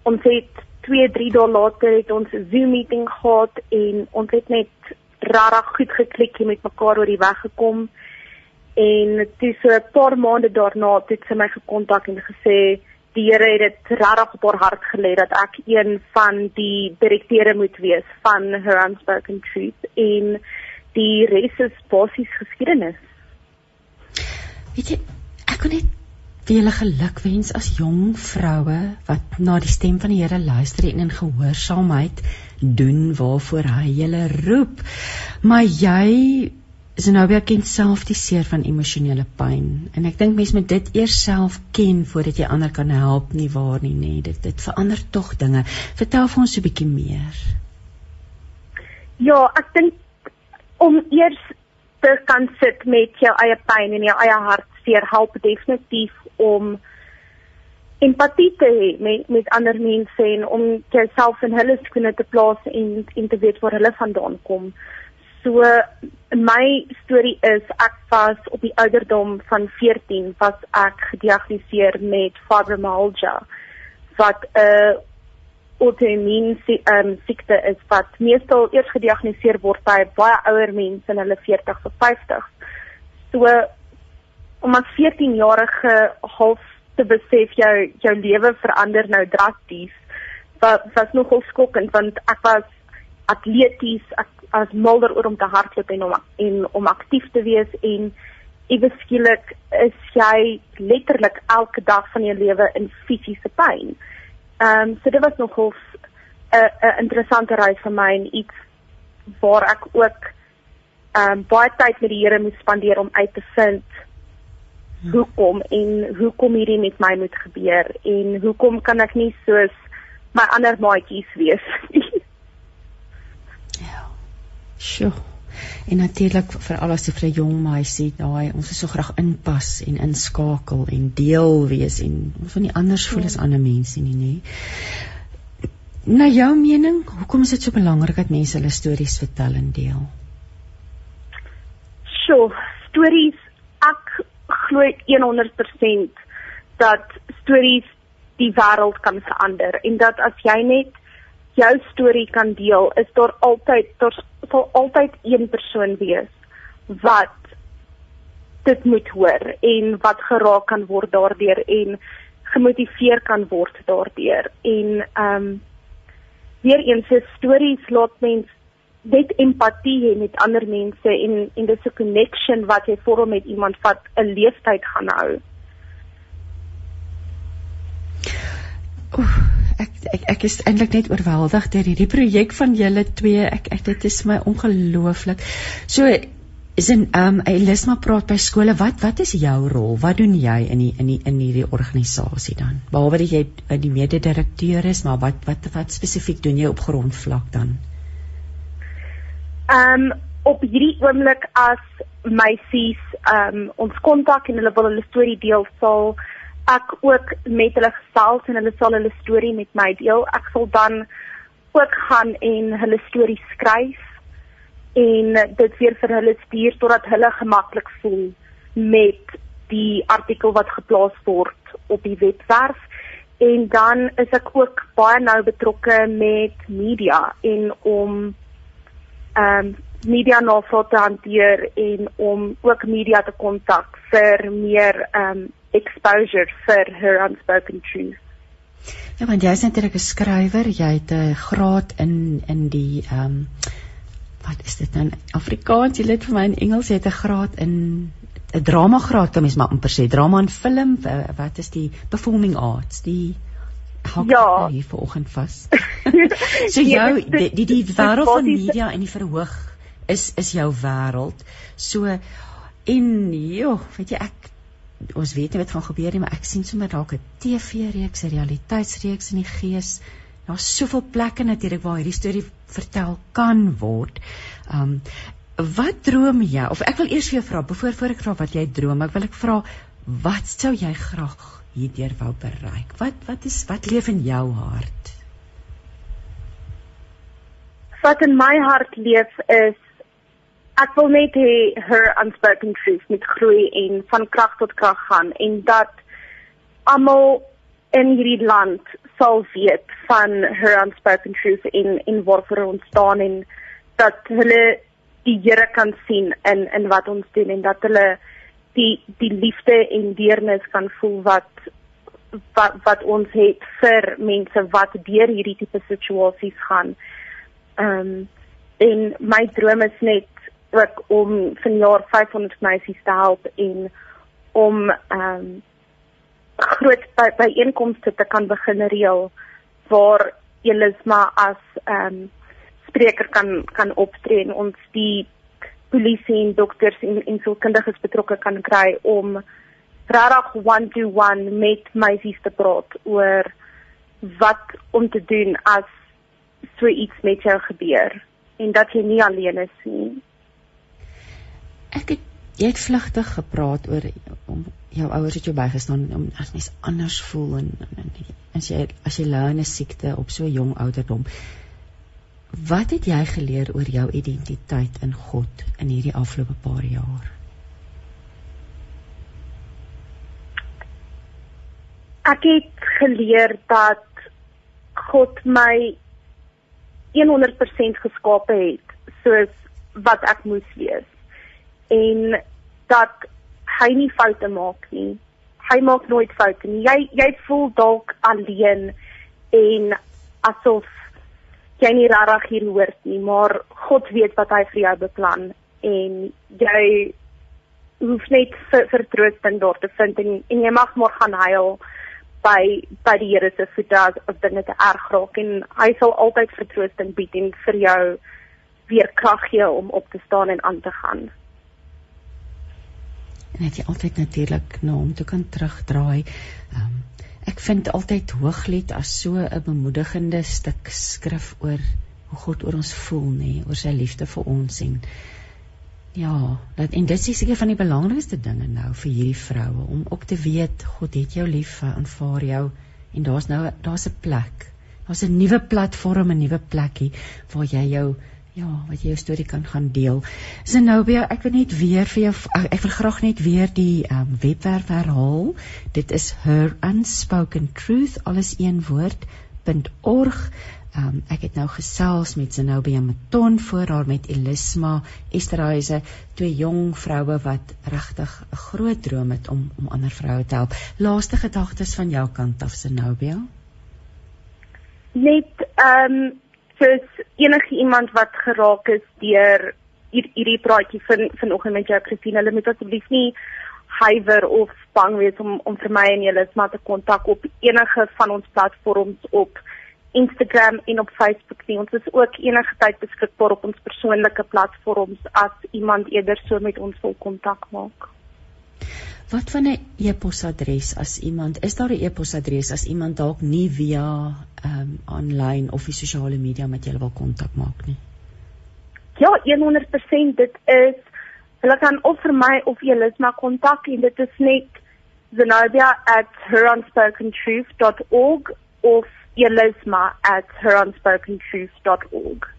Speaker 5: ons het 2 3 dae later het ons 'n Zoom meeting gehad en ons het net regtig goed geklik met mekaar oor die weg gekom. En toe so 'n paar maande daarna het sy my gekontak en gesê die Here het dit regtig op haar hart gelê dat ek een van die direkteure moet wees van Her Unspoken Truth en die res is basies geskiedenis.
Speaker 1: Weet jy, ek kon net vir julle geluk wens as jong vroue wat na die stem van die Here luister en in gehoorsaamheid doen waarvoor hy julle roep. Maar jy Zenobia ken self die seer van emosionele pyn. En ek dink mense moet dit eers self ken voordat jy ander kan help nie waar nie nê dit dit verander tog dinge. Vertel vir ons 'n bietjie meer.
Speaker 5: Ja ek dink om eers te kan sit met jou eie pyn en jou eie hartseer help definitief om empatie te hê met met ander mense en om jouself in hulle skoene te plaas en en te weet waar hulle vandaan kom So my storie is ek was op die ouderdom van 14 was ek gediagnoseer met fibromyalgia wat 'n uh, autoimmune um, siekte is wat meestal eers gediagnoseer word by baie ouer mense in hulle 40s of 50s. So om as 14-jarige half te besef jou jou lewe verander nou drasties wat was nogal skokkend want ek was atleties ek as milder oor om te hardloop en om en om aktief te wees en ewe skielik is jy letterlik elke dag van jou lewe in fisiese pyn. Ehm um, so dit was nogal 'n 'n interessante reis vir my en iets waar ek ook ehm um, baie tyd met die Here moes spandeer om uit te vind hoekom en hoekom hierdie met my moet gebeur en hoekom kan ek nie soos my ander maatjies wees nie.
Speaker 1: Sjoe. En natuurlik vir al as jy vir 'n jong meisie daai ons wil so graag inpas en inskakel en deel wees en ons wil nie anders voel as ander mense nie, nê. Na jou mening, hoekom is dit so belangrik dat mense hulle stories vertel en deel?
Speaker 5: Sjoe, stories ek glo 100% dat stories die wêreld kan verander en dat as jy net jou storie kan deel, is daar altyd daar sal altyd een persoon wees wat dit moet hoor en wat geraak kan word daardeur en gemotiveer kan word daardeur en ehm um, weer eens se stories laat mens net empatie hê met ander mense en en dis 'n connection wat jy vorm met iemand wat 'n leeftyd gaan hou.
Speaker 1: Oef ek ek ek is eintlik net oorweldig deur hierdie projek van julle twee. Ek ek dit is my ongelooflik. So is in ehm um, Elisma praat by skole. Wat wat is jou rol? Wat doen jy in die in die in hierdie organisasie dan? Behalwe dat jy die mede-direkteur is, maar wat wat wat spesifiek doen jy op grondvlak dan?
Speaker 5: Ehm um, op hierdie oomblik as meisies ehm um, ons kontak en hulle wil hulle storie deel sal ek ook met hulle gesels en hulle sal hulle storie met my deel. Ek sal dan ook gaan en hulle storie skryf en dit weer vir hulle stuur totdat hulle gemaklik voel met die artikel wat geplaas word op die webwerf en dan is ek ook baie nou betrokke met media en om ehm um, media navrae te hanteer en om ook media te kontak vir meer ehm um, exposure vir her unspoken truth.
Speaker 1: Ja, want jy is natuurlik 'n skrywer, jy het 'n graad in in die ehm um, wat is dit nou Afrikaans? Jy het vir my in Engels jy het 'n graad in 'n drama graad, kan mens maar amper sê, drama en film, wat is die performing arts, die hou ja. hier vanoggend vas. so jou die die, die wêreld van media en die verhoog is is jou wêreld. So en joh, weet jy ek ons weet nie wat gaan gebeur nie, maar ek sien sommer dalk 'n TV-reeks, 'n realiteitsreeks in die gees. Daar's soveel plekke natuurlik waar hierdie storie vertel kan word. Um wat droom jy? Of ek wil eers vir jou vra, voor voor ek vra wat jy droom, ek wil ek vra wat sou jy graag hierdeur wou bereik? Wat wat is wat leef in jou hart?
Speaker 5: Wat in my hart leef is ek wil net hê her unspoken truth met groei en van krag tot krag gaan en dat almal in hierdie land sal weet van her unspoken truth in in wat vir ons staan en dat hulle die Here kan sien in in wat ons doen en dat hulle die die liefde en deernis kan voel wat wat wat ons het vir mense wat deur hierdie tipe situasies gaan. Ehm um, en my droom is net ook om vanjaar 500 meisies te help en om ehm um, groot by, byeenkomste te kan begin reël waar Elisma as ehm um, spreker kan kan optree en ons die polisie en dokters en en sielkundiges betrokke kan kry om regtig one to one met meisies te praat oor wat om te doen as so iets met jou gebeur en dat jy nie alleen is nie.
Speaker 1: Ek het jy het vlugtig gepraat oor om jou ouers het jou bygestaan om as mens anders voel en, en, en as jy as jy ly in 'n siekte op so jong ouderdom. Wat het jy geleer oor jou identiteit in God in hierdie afgelope paar jaar?
Speaker 5: Ek het geleer dat God my 100% geskape het soos wat ek moes wees en dat hy nie foute maak nie. Hy maak nooit foute nie. Jy jy voel dalk alleen en asof jy nie regtig hier hoort nie, maar God weet wat hy vir jou beplan en jy hoef net vertroosting daar te vind en, en jy mag maar gaan huil by by die Here se voete as, as dinge te erg raak en hy sal altyd vertroosting bied en vir jou weer krag gee om op te staan en aan te gaan.
Speaker 1: En het jy altyd natuurlik na hom toe kan terugdraai. Um, Ek vind altyd Hooglied as so 'n bemoedigende stuk skrif oor hoe God oor ons voel nê, oor sy liefde vir ons en ja, dat en dit is seker van die belangrikste dinge nou vir hierdie vroue om ook te weet God het jou lief, aanvaar jou en daar's nou daar's 'n plek. Daar's 'n nuwe platform, 'n nuwe plekkie waar jy jou Ja, wat jy jou storie kan gaan deel. Zenobia, ek wil net weer vir jou ek wil graag net weer die um, webwerf herhaal. Dit is her unspoken truth alles een woord.org. Um, ek het nou gesels met Zenobia Maton voor haar met Elisma Esterhuise, twee jong vroue wat regtig 'n groot droom het om om ander vroue te help. Laaste gedagtes van jou kant af Zenobia?
Speaker 5: Net ehm um soos enige iemand wat geraak is deur hierdie praatjie van vanoggend met jou Christine, hulle moet asseblief nie huiwer of bang wees om om vir my en julle smaak te kontak op enige van ons platforms op Instagram en op Facebook nie. Ons is ook enige tyd beskikbaar op ons persoonlike platforms as iemand eerder so met ons wil kontak maak.
Speaker 1: Wat van 'n e-posadres as iemand is daar 'n e-posadres as iemand dalk nie via ehm um, aanlyn of die sosiale media met julle wil kontak maak nie?
Speaker 5: Ja, 100% dit is hulle kan of vir my of Elisma kontak en dit is net
Speaker 4: Zenobia at heronspokenTruth.org of Elisma at heronspokenTruth.org.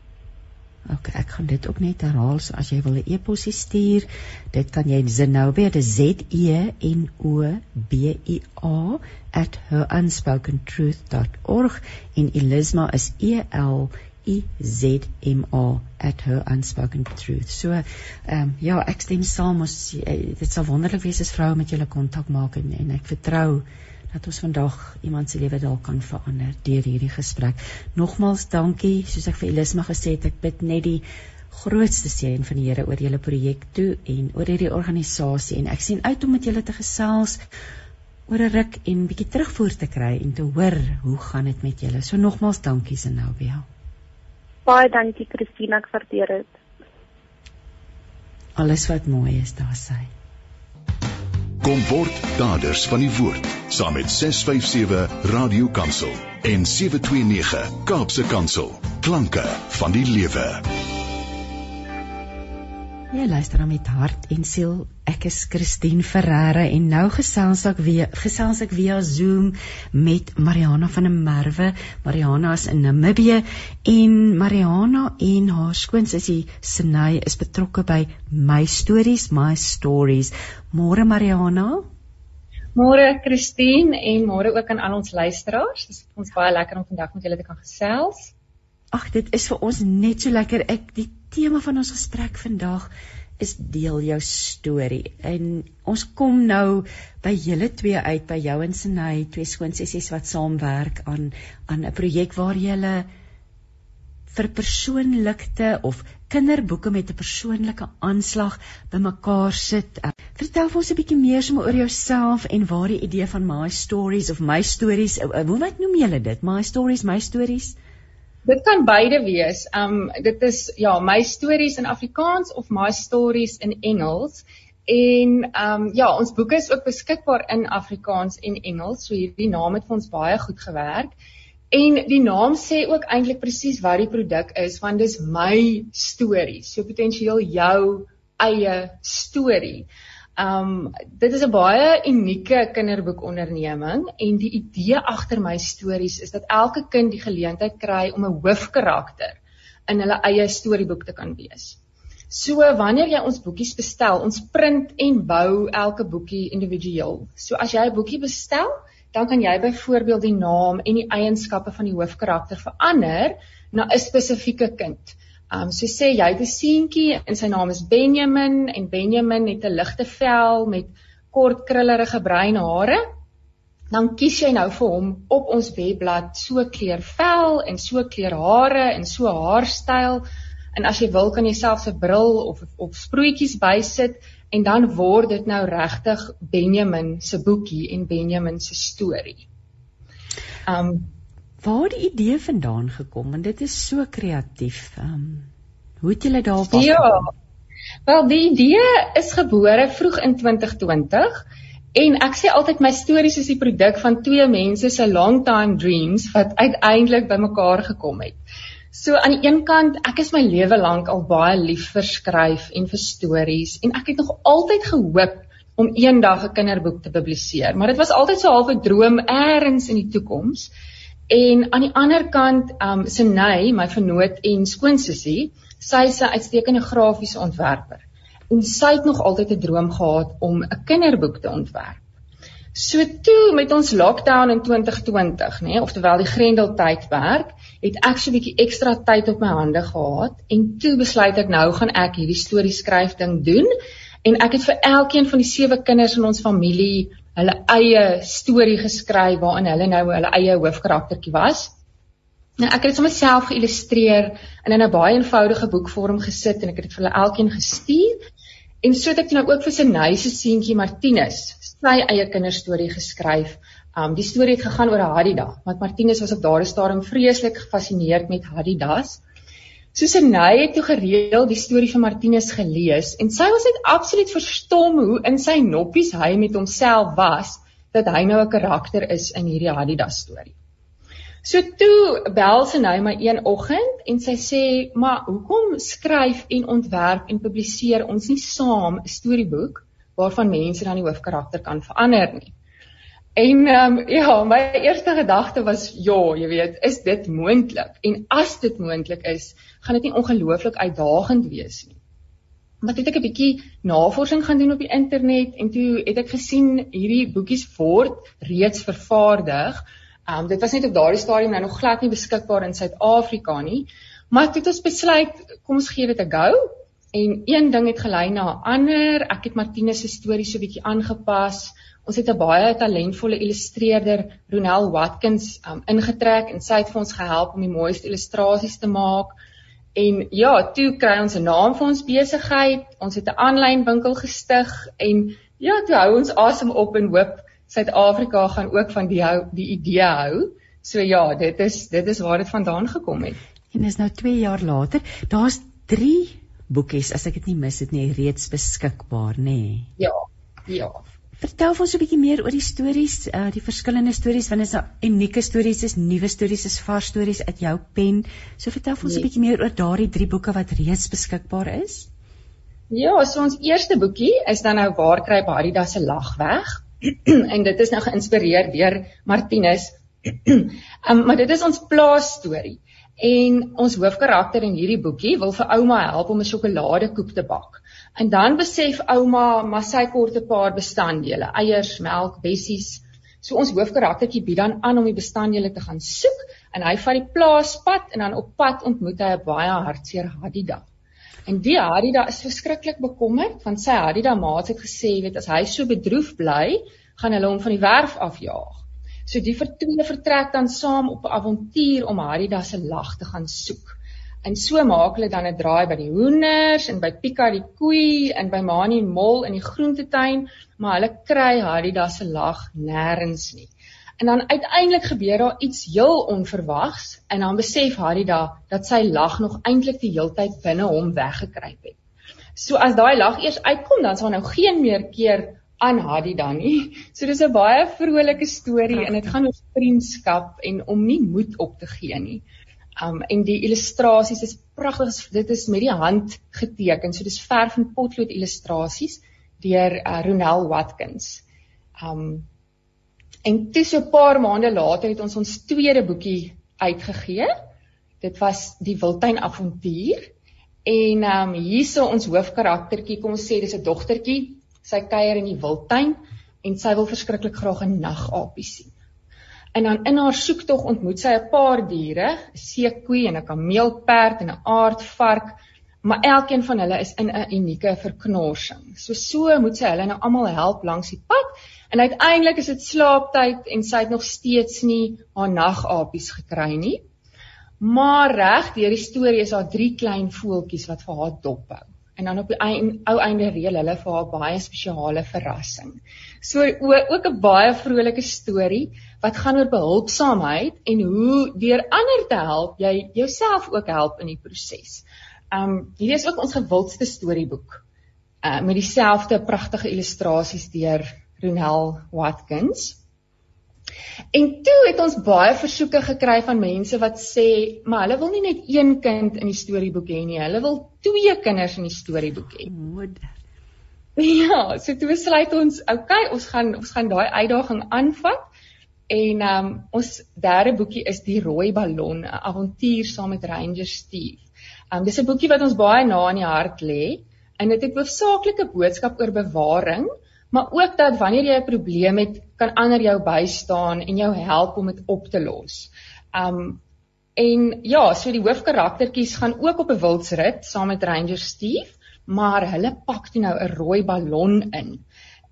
Speaker 1: OK, ek gaan dit ook net herhaal so as jy wil 'n e-pos stuur, dit kan jy Zenobia, dit Z E N O B I A at heronspokenTruth.org en Elisma is E L E Z M A at her unspoken truth. So ehm um, ja, ek stem saam ons eh, dit sal wonderlik wees as vroue met julle kontak maak en, en ek vertrou dat ons vandag iemand se lewe dalk kan verander deur hierdie gesprek. Nogmaals dankie, soos ek vir Elisma gesê het, ek bid net die grootste seën van die Here oor julle projek toe en oor hierdie organisasie en ek sien uit om met julle te gesels oor 'n ruk en bietjie terugvoer te kry en te hoor hoe gaan dit met julle. So nogmaals dankie Zenobia.
Speaker 4: Baie dankie Christina, ek waardeer dit.
Speaker 1: Alles wat mooi is, daar sê.
Speaker 3: Kom word daders van die woord saam met 657 Radio Kansel en 729 Kaapse Kansel. Klanke van die lewe.
Speaker 1: Jy luister dan met hart en siel. Ek is Christine Ferreira en nou gesels ek weer gesels ek via Zoom met Mariana van der Merwe. Mariana is in Namibië en Mariana en haar skoonsussie Sinay is betrokke by My Stories, My Stories. Môre Mariana.
Speaker 6: Môre Christine en môre ook aan al ons luisteraars. Dit is ons baie lekker om vandag met julle te kan gesels.
Speaker 1: Ag, dit is vir ons net so lekker. Ek die tema van ons gesprek vandag is deel jou storie. En ons kom nou by julle twee uit by jou en Sinay, twee skoonsissies wat saamwerk aan aan 'n projek waar julle vir persoonlikte of kinderboeke met 'n persoonlike aanslag bymekaar sit. Vertel ons 'n bietjie meer sommer oor jouself en waar die idee van my stories of my stories, hoe wat noem julle dit? My stories, my stories?
Speaker 6: Dit kan beide wees. Um dit is ja, my stories in Afrikaans of my stories in Engels. En um ja, ons boeke is ook beskikbaar in Afrikaans en Engels. So hierdie naam het vir ons baie goed gewerk. En die naam sê ook eintlik presies wat die produk is, want dis my storie. So potensieel jou eie storie. Um dit is 'n baie unieke kinderboekonderneming en die idee agter my stories is dat elke kind die geleentheid kry om 'n hoofkarakter in hulle eie storieboek te kan wees. So wanneer jy ons boekies bestel, ons print en bou elke boekie individueel. So as jy 'n boekie bestel, dan kan jy byvoorbeeld die naam en die eienskappe van die hoofkarakter verander na 'n spesifieke kind. Um so sê jy 'n seentjie en sy naam is Benjamin en Benjamin het 'n ligte vel met kort krullerige bruin hare. Dan kies jy nou vir hom op ons webblad so kleur vel en so kleur hare en so haarstyl en as jy wil kan jy selfs 'n bril of of sproetjies bysit en dan word dit nou regtig Benjamin se boekie en Benjamin se storie.
Speaker 1: Um waar die idee vandaan gekom want dit is so kreatief. Ehm um, hoe het julle daarop
Speaker 6: gekom? Ja. Wel die idee is gebore vroeg in 2020 en ek sê altyd my stories is die produk van twee mense se long time dreams wat uiteindelik bymekaar gekom het. So aan die een kant, ek is my lewe lank al baie lief vir skryf en vir stories en ek het nog altyd gehoop om eendag 'n kinderboek te publiseer, maar dit was altyd so half 'n droom eers in die toekoms. En aan die ander kant, um Sinay, my vernoot en skoonsussie, sy is 'n uitstekende grafiese ontwerper. En sy het nog altyd 'n droom gehad om 'n kinderboek te ontwerp. So toe met ons lockdown in 2020, nê, nee, oftewel die Grendeltydperk, het ek so 'n bietjie ekstra tyd op my hande gehad en toe besluit ek nou gaan ek hierdie storie skryf ding doen en ek het vir elkeen van die sewe kinders in ons familie hulle eie storie geskryf waarin hulle nou hulle eie hoofkaraktertjie was. Nou ek het dit sommer self geïllustreer en in 'n baie eenvoudige boekvorm gesit en ek het dit vir hulle elkeen gestuur. En so het ek nou ook vir sy neuse seentjie Martinus sy eie kinderstorie geskryf. Um die storie het gegaan oor Hadida, want Martinus was op daardie stadium vreeslik gefassineerd met Hadidas. Susanay het toe gereeld die storie van Martinus gelees en sy was net absoluut verstom hoe in sy noppies hy met homself was dat hy nou 'n karakter is in hierdie Adidas storie. So toe bel sy nou my een oggend en sy sê, "Maar hoekom skryf en ontwerp en publiseer ons nie saam 'n storieboek waarvan mense dan die hoofkarakter kan verander nie?" En ehm um, ja, my eerste gedagte was ja, jy weet, is dit moontlik? En as dit moontlik is, gaan dit nie ongelooflik uitdagend wees nie. Maar toe het ek 'n bietjie navorsing gaan doen op die internet en toe het ek gesien hierdie boekies word reeds vervaardig. Ehm um, dit was net op daardie stadium nou nog glad nie beskikbaar in Suid-Afrika nie. Maar toe het ons besluit, kom ons gee dit 'n go. En een ding het gelei na 'n ander. Ek het Martinus se storie so bietjie aangepas. Ons het 'n baie talentvolle illustreerder, Ronel Watkins, um, ingetrek en sy het vir ons gehelp om die mooiste illustrasies te maak. En ja, toe kry ons 'n naam vir ons besigheid. Ons het 'n aanlyn winkel gestig en ja, toe hou ons asem op en hoop Suid-Afrika gaan ook van die hou die idee hou. So ja, dit is dit is waar dit vandaan gekom het.
Speaker 1: En dis nou 2 jaar later. Daar's 3 boekies as ek dit nie mis het nie reeds beskikbaar, nê? Nee.
Speaker 6: Ja. Ja.
Speaker 1: Vertel ons 'n bietjie meer oor die stories, uh die verskillende stories, want dit is 'n unieke stories, is nuwe stories, is vars stories uit jou pen. So vertel ons 'n nee. bietjie meer oor daardie drie boeke wat reeds beskikbaar is.
Speaker 6: Ja, so ons eerste boekie is dan nou Waar kry Barida se lag weg? en dit is nou geïnspireer deur Martinus. um, maar dit is ons plaas storie. En ons hoofkarakter in hierdie boekie wil vir ouma help om 'n sjokoladekoek te bak. En dan besef ouma maar sy kort 'n paar bestanddele, eiers, melk, bessies. So ons hoofkaraktertjie bied dan aan om die bestanddele te gaan soek en hy vat die plaaspad en dan op pad ontmoet hy 'n baie hartseer Hadida. En die Hadida is verskriklik bekommerd want sy Hadida maats het gesê weet as hy so bedroef bly, gaan hulle hom van die werf afjaag. So die vertoene vertrek dan saam op 'n avontuur om Hadida se lag te gaan soek. En so maak hulle dan 'n draai by die hoenders en by Pika die koei en by Mani Mol in die groentetuin, maar hulle kry Hadida se lag nêrens nie. En dan uiteindelik gebeur daar iets heel onverwags en dan besef Hadida dat sy lag nog eintlik die heeltyd binne hom weggekruip het. So as daai lag eers uitkom, dan sal nou geen meer keer aan Hadida nie. So dis 'n baie vrolike storie en dit gaan oor vriendskap en om nie moed op te gee nie. Um en die illustrasies is pragtig. Dit is met die hand geteken. So dis verf en potlood illustrasies deur uh, Ronel Watkins. Um en toe so 'n paar maande later het ons ons tweede boekie uitgegee. Dit was Die Wildtuin Avontuur. En um hierso ons hoofkaraktertjie, kom ons sê dis 'n dogtertjie. Sy kuier in die wildtuin en sy wil verskriklik graag 'n nagapie sien. En dan in haar soektog ontmoet sy 'n paar diere, 'n seekoei en 'n kameelperd en 'n aardvark, maar elkeen van hulle is in 'n unieke verknorsing. So so moet sy hulle nou almal help langs die pad en uiteindelik is dit slaaptyd en sy het nog steeds nie haar nagapies gekry nie. Maar reg deur die storie is daar drie klein voeltjies wat vir haar dophou. En dan op die einde, ou einde reël hulle vir haar baie spesiale verrassing. So ook 'n baie vrolike storie wat gaan oor behulpsaamheid en hoe deur ander te help jy jouself ook help in die proses. Um hier is ook ons gewildste storieboek. Uh met dieselfde pragtige illustrasies deur Ronel Watkins. En toe het ons baie versoeke gekry van mense wat sê, maar hulle wil nie net een kind in die storieboek hê nie, hulle wil twee kinders in die storieboek hê.
Speaker 1: Moeder.
Speaker 6: Ja, so toe besluit ons, okay, ons gaan ons gaan daai uitdaging aanvat En um ons derde boekie is Die Rooi Ballon, 'n avontuur saam met Ranger Steve. Um dis 'n boekie wat ons baie na in die hart lê en dit het hoofsaaklik 'n boodskap oor bewaring, maar ook dat wanneer jy 'n probleem het, kan ander jou bystaan en jou help om dit op te los. Um en ja, so die hoofkaraktertjies gaan ook op 'n wildsrit saam met Ranger Steve, maar hulle pak toe nou 'n rooi ballon in.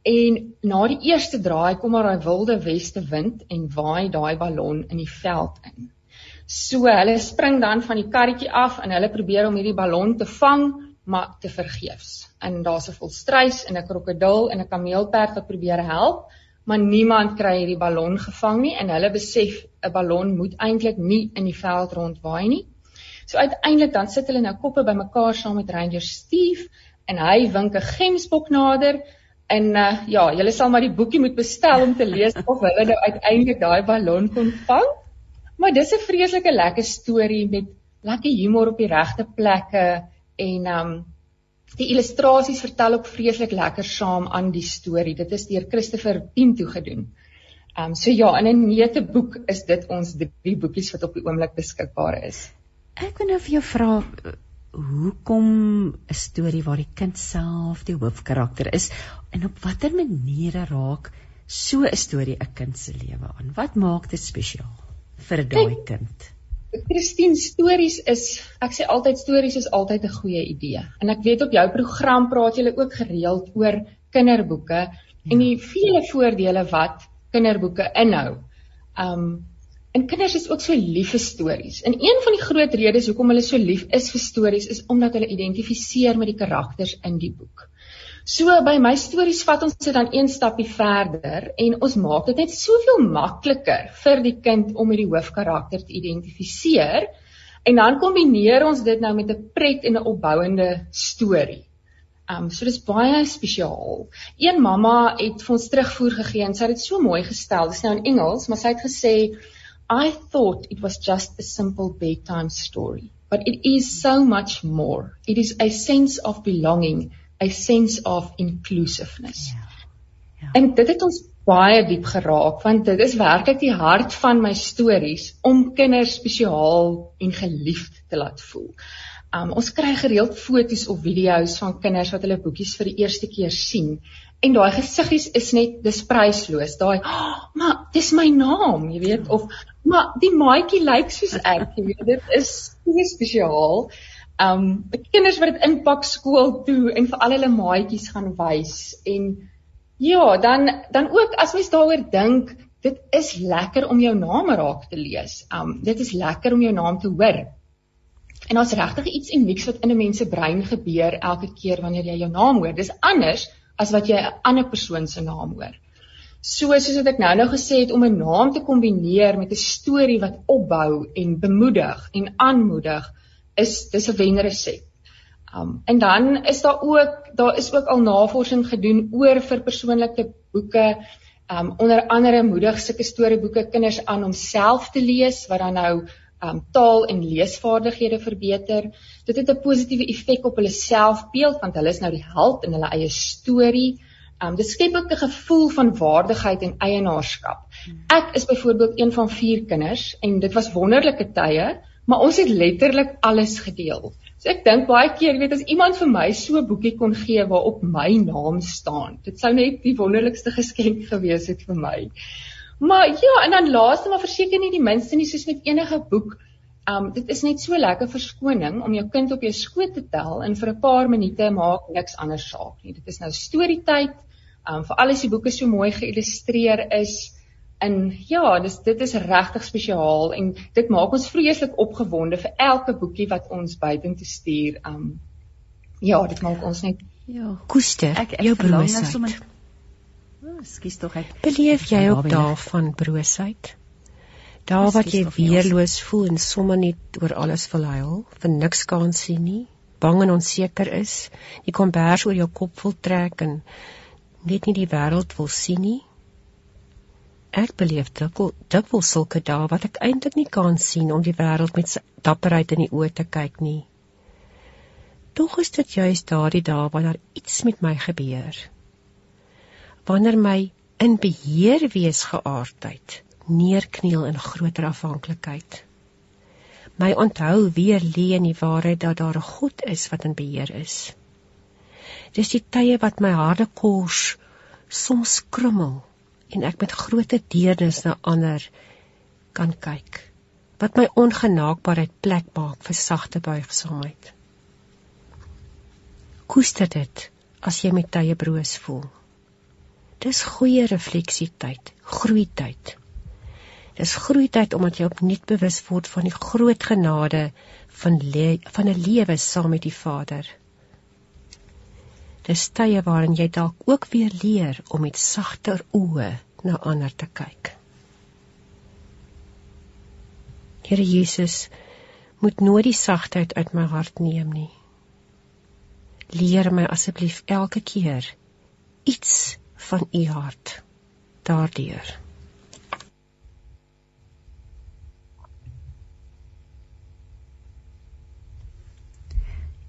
Speaker 6: En na die eerste draai kom maar daai wilde weste wind en waai daai ballon in die veld in. So hulle spring dan van die karretjie af en hulle probeer om hierdie ballon te vang, maar te vergeefs. En daar's 'n volstruis en 'n krokodil en 'n kameelperd wat probeer help, maar niemand kry hierdie ballon gevang nie en hulle besef 'n ballon moet eintlik nie in die veld rondwaai nie. So uiteindelik dan sit hulle nou koppe bymekaar saam met Ranger Steve en hy wink 'n gemsbok nader En uh, ja, julle sal maar die boekie moet bestel om te lees of hulle nou uiteindelik daai ballon kon vang. Maar dis 'n vreeslike lekker storie met lekker humor op die regte plekke en um die illustrasies vertel ook vreeslik lekker saam aan die storie. Dit is deur Christopher Pinto gedoen. Ehm um, so ja, in 'n neete boek is dit ons drie boekies wat op die oomblik beskikbaar is.
Speaker 1: Ek wil nou vir jou vra hoekom 'n storie waar die kind self die hoofkarakter is en op watter maniere raak so 'n storie 'n kind se lewe aan? Wat maak dit spesiaal vir daai kind?
Speaker 6: Christine, stories is ek sê altyd stories is altyd 'n goeie idee. En ek weet op jou program praat julle ook gereeld oor kinderboeke ja. en die vele voordele wat kinderboeke inhou. Um en kinders is ook so lief vir stories. En een van die groot redes hoekom hulle so lief is vir stories is omdat hulle identifiseer met die karakters in die boek. So by my stories vat ons dit dan een stappie verder en ons maak dit net soveel makliker vir die kind om met die hoofkarakter te identifiseer en dan kombineer ons dit nou met 'n pret en 'n opbouende storie. Um so dis baie spesiaal. Een mamma het vir ons terugvoer gegee en sy het dit so mooi gestel. Dis nou in Engels, maar sy het gesê I thought it was just a simple bedtime story, but it is so much more. It is a sense of belonging a sense of inclusiveness. Ja. Ja. En dit het ons baie diep geraak want dit is werklik die hart van my stories om kinders spesiaal en geliefd te laat voel. Um ons kry gereeld foto's of video's van kinders wat hulle boekies vir die eerste keer sien en daai gesiggies is net dis prysloos. Daai, oh, maar dis my naam, jy weet, of maar die maatjie lyk soos ek, jy weet, dit is so spesiaal um kinders wat dit inpak skool toe en vir al hulle maatjies gaan wys en ja, dan dan ook as mens daaroor dink, dit is lekker om jou naam raak te lees. Um dit is lekker om jou naam te hoor. En daar's regtig iets unieks wat in 'n mens se brein gebeur elke keer wanneer jy jou naam hoor. Dis anders as wat jy 'n ander persoon se naam hoor. So soos wat ek nou nou gesê het om 'n naam te kombineer met 'n storie wat opbou en bemoedig en aanmoedig is dis 'n wenresep. Um en dan is daar ook daar is ook al navorsing gedoen oor vir persoonlike boeke. Um onder andere moedig sulke storieboeke kinders aan om self te lees wat dan nou um taal en leesvaardighede verbeter. Dit het 'n positiewe effek op hulle selfbeeld want hulle is nou die held in hulle eie storie. Um dit skep ook 'n gevoel van waardigheid en eienaarskap. Ek is byvoorbeeld een van 4 kinders en dit was wonderlike tye maar ons het letterlik alles gedeel. So ek dink baie keer, weet as iemand vir my so 'n boekie kon gee waarop my naam staan, dit sou net die wonderlikste geskenk gewees het vir my. Maar ja, en dan laaste maar verseker nie die minste nie soos met enige boek. Um dit is net so lekker verskoning om jou kind op jou skoot te tel en vir 'n paar minute maak niks anders saak nie. Dit is nou storietyd. Um vir al die boeke so mooi geïllustreer is En ja, dis dit is regtig spesiaal en dit maak ons vreeslik opgewonde vir elke boekie wat ons buitentoe stuur. Um ja, dit maak ons net
Speaker 7: ja, koester ek, ek jou broosheid. Nou
Speaker 1: oh, Skus tog ek.
Speaker 7: Beleef jy ook daarvan broosheid? Daar wat jy weerloos voel en sommer net oor alles wil huil, vir niks kan sien nie, bang en onseker is, jy kom bers oor jou kop vol trek en net nie die wêreld wil sien nie ek beleef dikwels sulke dae wat ek eintlik nie kan sien om die wêreld met dapperheid in die oë te kyk nie. Tog is dit juist daardie dae daar iets met my gebeur. Wanneer my in beheer wees geaardheid neerkniel in groter afhanklikheid. My onthou weer lê in die waarheid dat daar 'n God is wat in beheer is. Dis die tye wat my harde kors soms krummel en ek met groot deernis na ander kan kyk wat my ongenaakbaarheid plek maak vir sagte buigsaamheid. Koester dit as jy met tye broos voel. Dis goeie refleksietyd, groeityd. Dis groeityd omdat jy opnuut bewus word van die groot genade van van 'n lewe saam met die Vader. Dis tye waarin jy dalk ook weer leer om met sagter oë na ander te kyk. Here Jesus, moet nooit die sagtheid uit my hart neem nie. Leer my asseblief elke keer iets van u hart daardeur.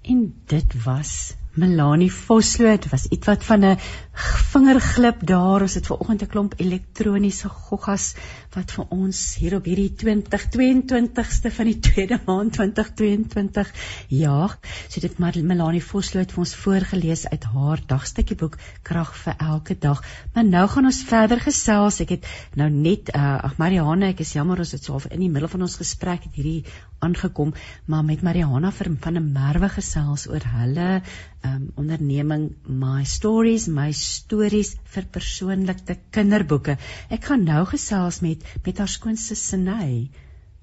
Speaker 1: En dit was Melanie Vosloo. Dit was iets wat van 'n vingerglip daar. Ons het vanoggend 'n klomp elektroniese goggas wat vir ons hier op hierdie 2022ste van die tweede maand 2022 ja. So dit Melanie Vosloo het vir ons voorgeles uit haar dagstukkie boek Krag vir elke dag. Maar nou gaan ons verder gesels. Ek het nou net uh, ag Mariana, ek is jammer ons het so in die middel van ons gesprek het hierdie aangekom, maar met Mariana van 'n Merwe gesels oor hulle um, onderneming My Stories, my stories vir persoonlike kinderboeke. Ek gaan nou gesels met met haar skoonse Sinay.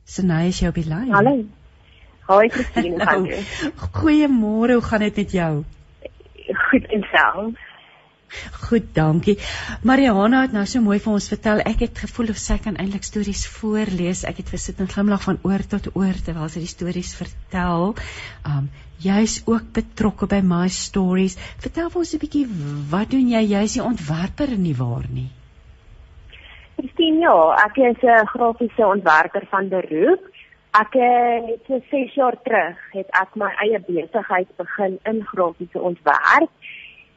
Speaker 1: Sinay is jy op die lyn?
Speaker 5: Hallo. Hoi Christine, hoe gaan jy?
Speaker 1: Goeiemôre, hoe gaan dit met jou?
Speaker 5: Goed en self.
Speaker 1: Goed, dankie. Mariana het nou so mooi vir ons vertel. Ek het gevoel of sy kan eintlik stories voorlees. Ek het gesit en glimlag van oor tot oor terwyl sy die stories vertel. Um jy's ook betrokke by My Stories. Vertel ons 'n bietjie wat doen jy? Jy's die ontwerper nie waar nie?
Speaker 5: Christine, ja, ek is 'n grafiese ontwerper van beroep. Ek het so 6 jaar terug het ek my eie besigheid begin in grafiese ontwerp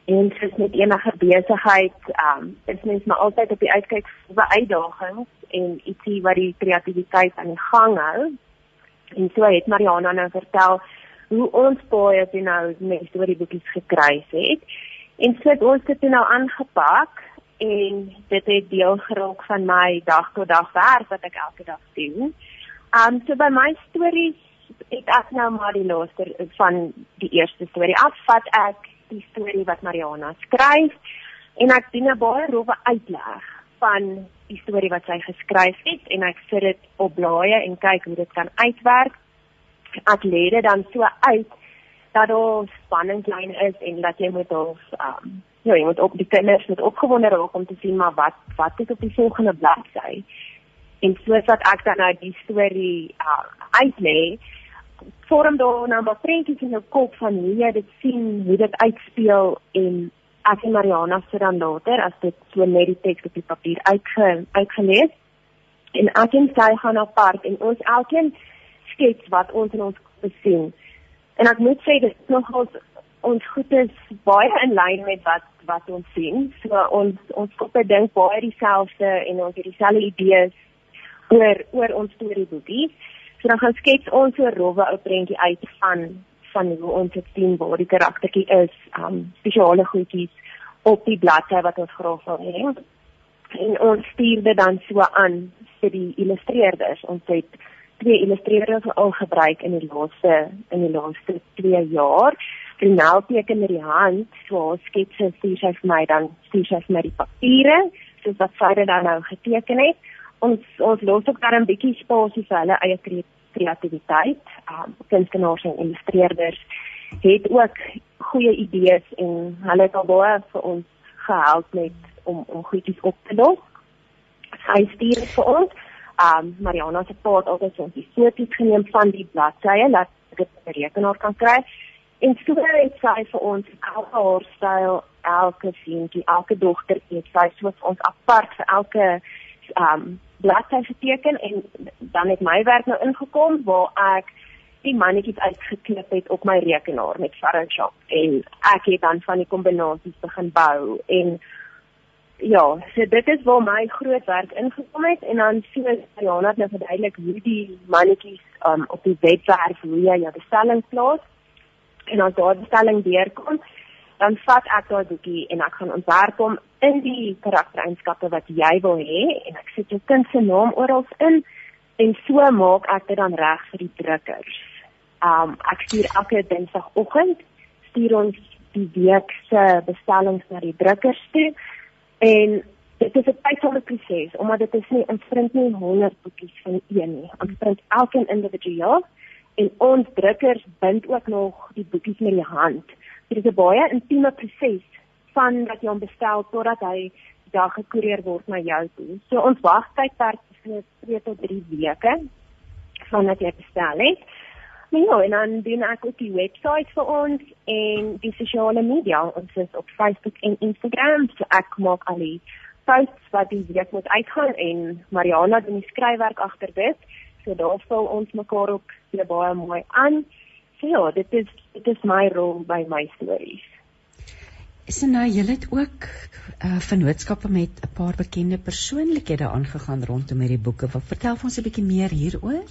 Speaker 5: en soos met enige besigheid, ehm um, is mens maar altyd op die uitkyk vir uitdagings en ietsie wat die kreatiwiteit aan die gang hou. En so het Mariana nou vertel hoe ons baie dit nou met storieboekies gekry het. En het ons dit nou aangepak en dit het deel geraak van my dag tot dag werk wat ek elke dag doen. Ehm um, so by my stories het ek nou maar die laaste van die eerste storie afvat ek die storie wat Mariana skryf en ek doen 'n baie rowwe uitleg van die storie wat sy geskryf het en ek sit dit op blaaie en kyk hoe dit kan uitwerk. Ek lê dit dan so uit dat daar spanning klein is en dat jy moet of um ja, jy moet op die kinders met opgewonde raak om te sien maar wat wat is op die volgende bladsy. En soos wat ek dan nou die storie uh, uitlê, vorm daar nou maar prentjies in jou kop van hoe jy dit sien, hoe dit uitspeel en as jy Mariana se dan later as dit so net die teks op die papier uitge uitgelees en ek en sy gaan apart en ons elkeen skets wat ons in ons sien. En ek moet sê dit is nog ons goed is baie in lyn met wat wat ons sien. So ons ons koppe dink baie dieselfde en ons het dieselfde idees oor oor ons storieboekie. So dan gaan skets ons 'n rowwe ou prentjie uit van van hoe ons dit sien waar die karaktertjie is, um spesiale goedjies op die bladsy wat ons graag wil hê. En ons stuur dit dan so aan vir die illustreerders. Ons het twee illustreerders al gebruik in die laaste in die laaste 2 jaar. Nou teken met die hand, so sketse stuur sy vir my dan stuur sy vir my die papiere soos wat sy dit dan nou geteken het ons ons los ook daar 'n bietjie spasie vir hulle eie kreatiwiteit. Um kunstenaars en illustreerders het ook goeie idees en hulle het al baie vir ons gehelp met om om goedjies op te los. Sy stuur dit vir ons. Um Mariana se pa het altyd so 'n foto's geneem van die bladsye dat ek dit op die rekenaar kan kry. En so het sy vir ons elke haarstyl, elke seentjie, elke dogter het sy soos ons apart vir elke um bladsy geteken en dan het my werk nou ingekom waar ek die mannetjies uitgeklip het op my rekenaar met Photoshop en ek het dan van die kombinasies begin bou en ja, so dit is waar my groot werk ingekom het en dan so Jana het nou verduidelik hoe die mannetjies um, op die webwerf hoe jy jou bestelling plaas en as daardie bestelling deurkom dan vat ek daai boekie en ek gaan ontwerp hom in die karaktereienskappe wat jy wil hê en ek sit jou kind se naam oral in en so maak ek dit dan reg vir die drukkers. Um ek stuur elke dinsdagoggend stuur ons die week se bestellings na die drukkers toe en dit is 'n tydsame proses omdat dit is nie ons print nie 100 boekies van een nie. Ons print elkeen individueel en ons drukkers bind ook nog die boekies met die hand. Dit is 'n baie intieme proses van dat jy hom bestel totdat hy dag gekoerier word na jou toe. So ons wagtydperk is 2 tot 3 weke vandat jy bestel het. Maar ja, en dan doen ek ook die webwerf vir ons en die sosiale media. Ons is op Facebook en Instagram. So ek maak al die posts wat die week moet uitgaan en Mariana doen die skryfwerk agter dit. So daar vul ons mekaar ook baie mooi aan So ja, dit is dit is my rol by my stories.
Speaker 1: Is nou jy het ook uh vennootskappe met 'n paar bekende persoonlikhede aangegaan rondom hierdie boeke. Wat vertel vir ons 'n bietjie meer hieroor?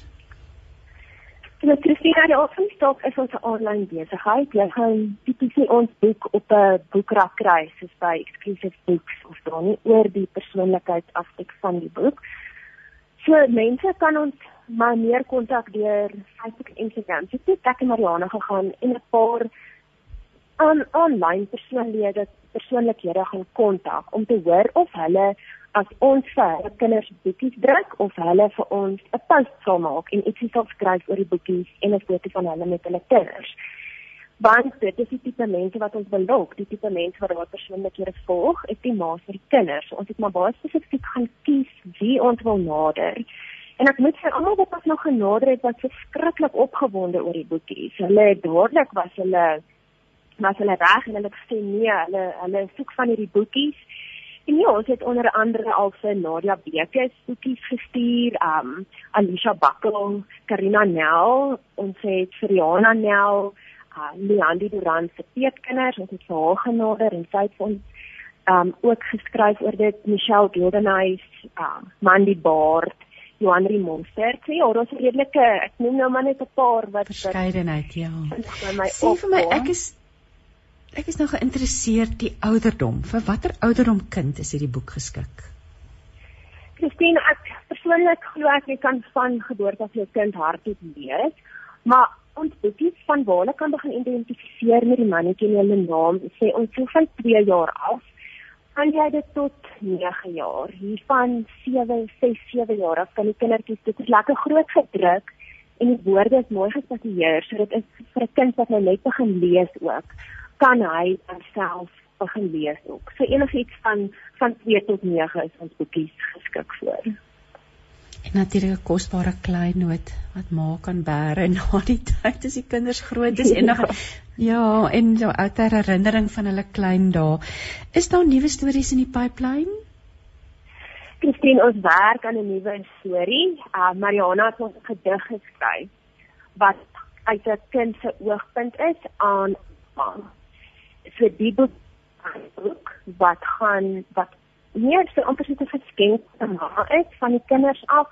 Speaker 5: Nou Christina, die Offenstock is ons 'n aanlyn besigheid. Jy gaan tipies ons boek op 'n boekrak kry, soos by Exclusive Books of dan nie oor die persoonlikheidsaspek van die boek. So mense kan ons maar meer kontak deur Facebook en Instagram. So ek het Mariana gegaan en 'n paar aan online persoonlede persoonlikhede gaan kontak om te hoor of hulle as ons vir hulle kinders boekies druk of hulle vir ons 'n post sal maak en ietsie sal skryf oor die boekies en 'n foto van hulle met hulle kinders. Want dit is die tipe mense wat ons belok, die tipe mense wat daar persoonlikhede volg, is die ma's vir die kinders. So ons het maar baie spesifiek gaan kies wie ons wil nader. En ek moet sê almal wat ons nog genader het was verskriklik opgewonde oor die boekies. Hulle dadelik was hulle was hulle reg en hulle het gesê nee, hulle hulle soek van hierdie boekies. En ja, ons het onder andere al vir Nadia Bekes boekies gestuur, um Alicia Bakkel, Karina Nel, ons het vir Rihanna Nel, uh Leandie Durant se peetkinders, ons het vir haar genader en sy het ons um ook geskryf oor dit Michelle Goldenhuis, um Mandy Baard Johan Monster. Sê ja, daar's redelike, ek noem nou maar net 'n paar wat
Speaker 1: verskeidenheid, ja. Sê vir my, ek is ek is nou geïnteresseerd die ouderdom. Vir watter ouderdom kind is hierdie boek geskik?
Speaker 5: Christine, ek persoonlik glo ek jy kan van geboorte af jou kind hardop lees, maar ons boekies van waar hulle kan begin identifiseer met die mannetjie en hulle naam, sê ons so van 2 jaar af kan jy dit tot 9 jaar. Hiervan 7, 6, 7 jaar af kan die kindertjies dit is lekker groot gedruk en die woorde is mooi gespesifieer. So dit is vir 'n kind wat nou net begin lees ook, kan hy homself begin lees ook. So enigiets van van 2 tot 9 is ons boekies geskik vir.
Speaker 1: En natuurlik 'n kosbare kleinoot wat ma kan bære na die tyd as die kinders groot is en nog Ja, en so 'n ouer herinnering van hulle klein dae. Is daar nuwe stories in die pipeline?
Speaker 5: Christine, ons werk aan 'n nuwe storie. Uh Mariana het ons gedig geskryf wat uit 'n kind se oogpunt is aan so die boek wat gaan wat meer so amper so 'n geskenk aan haar is van die kinders af,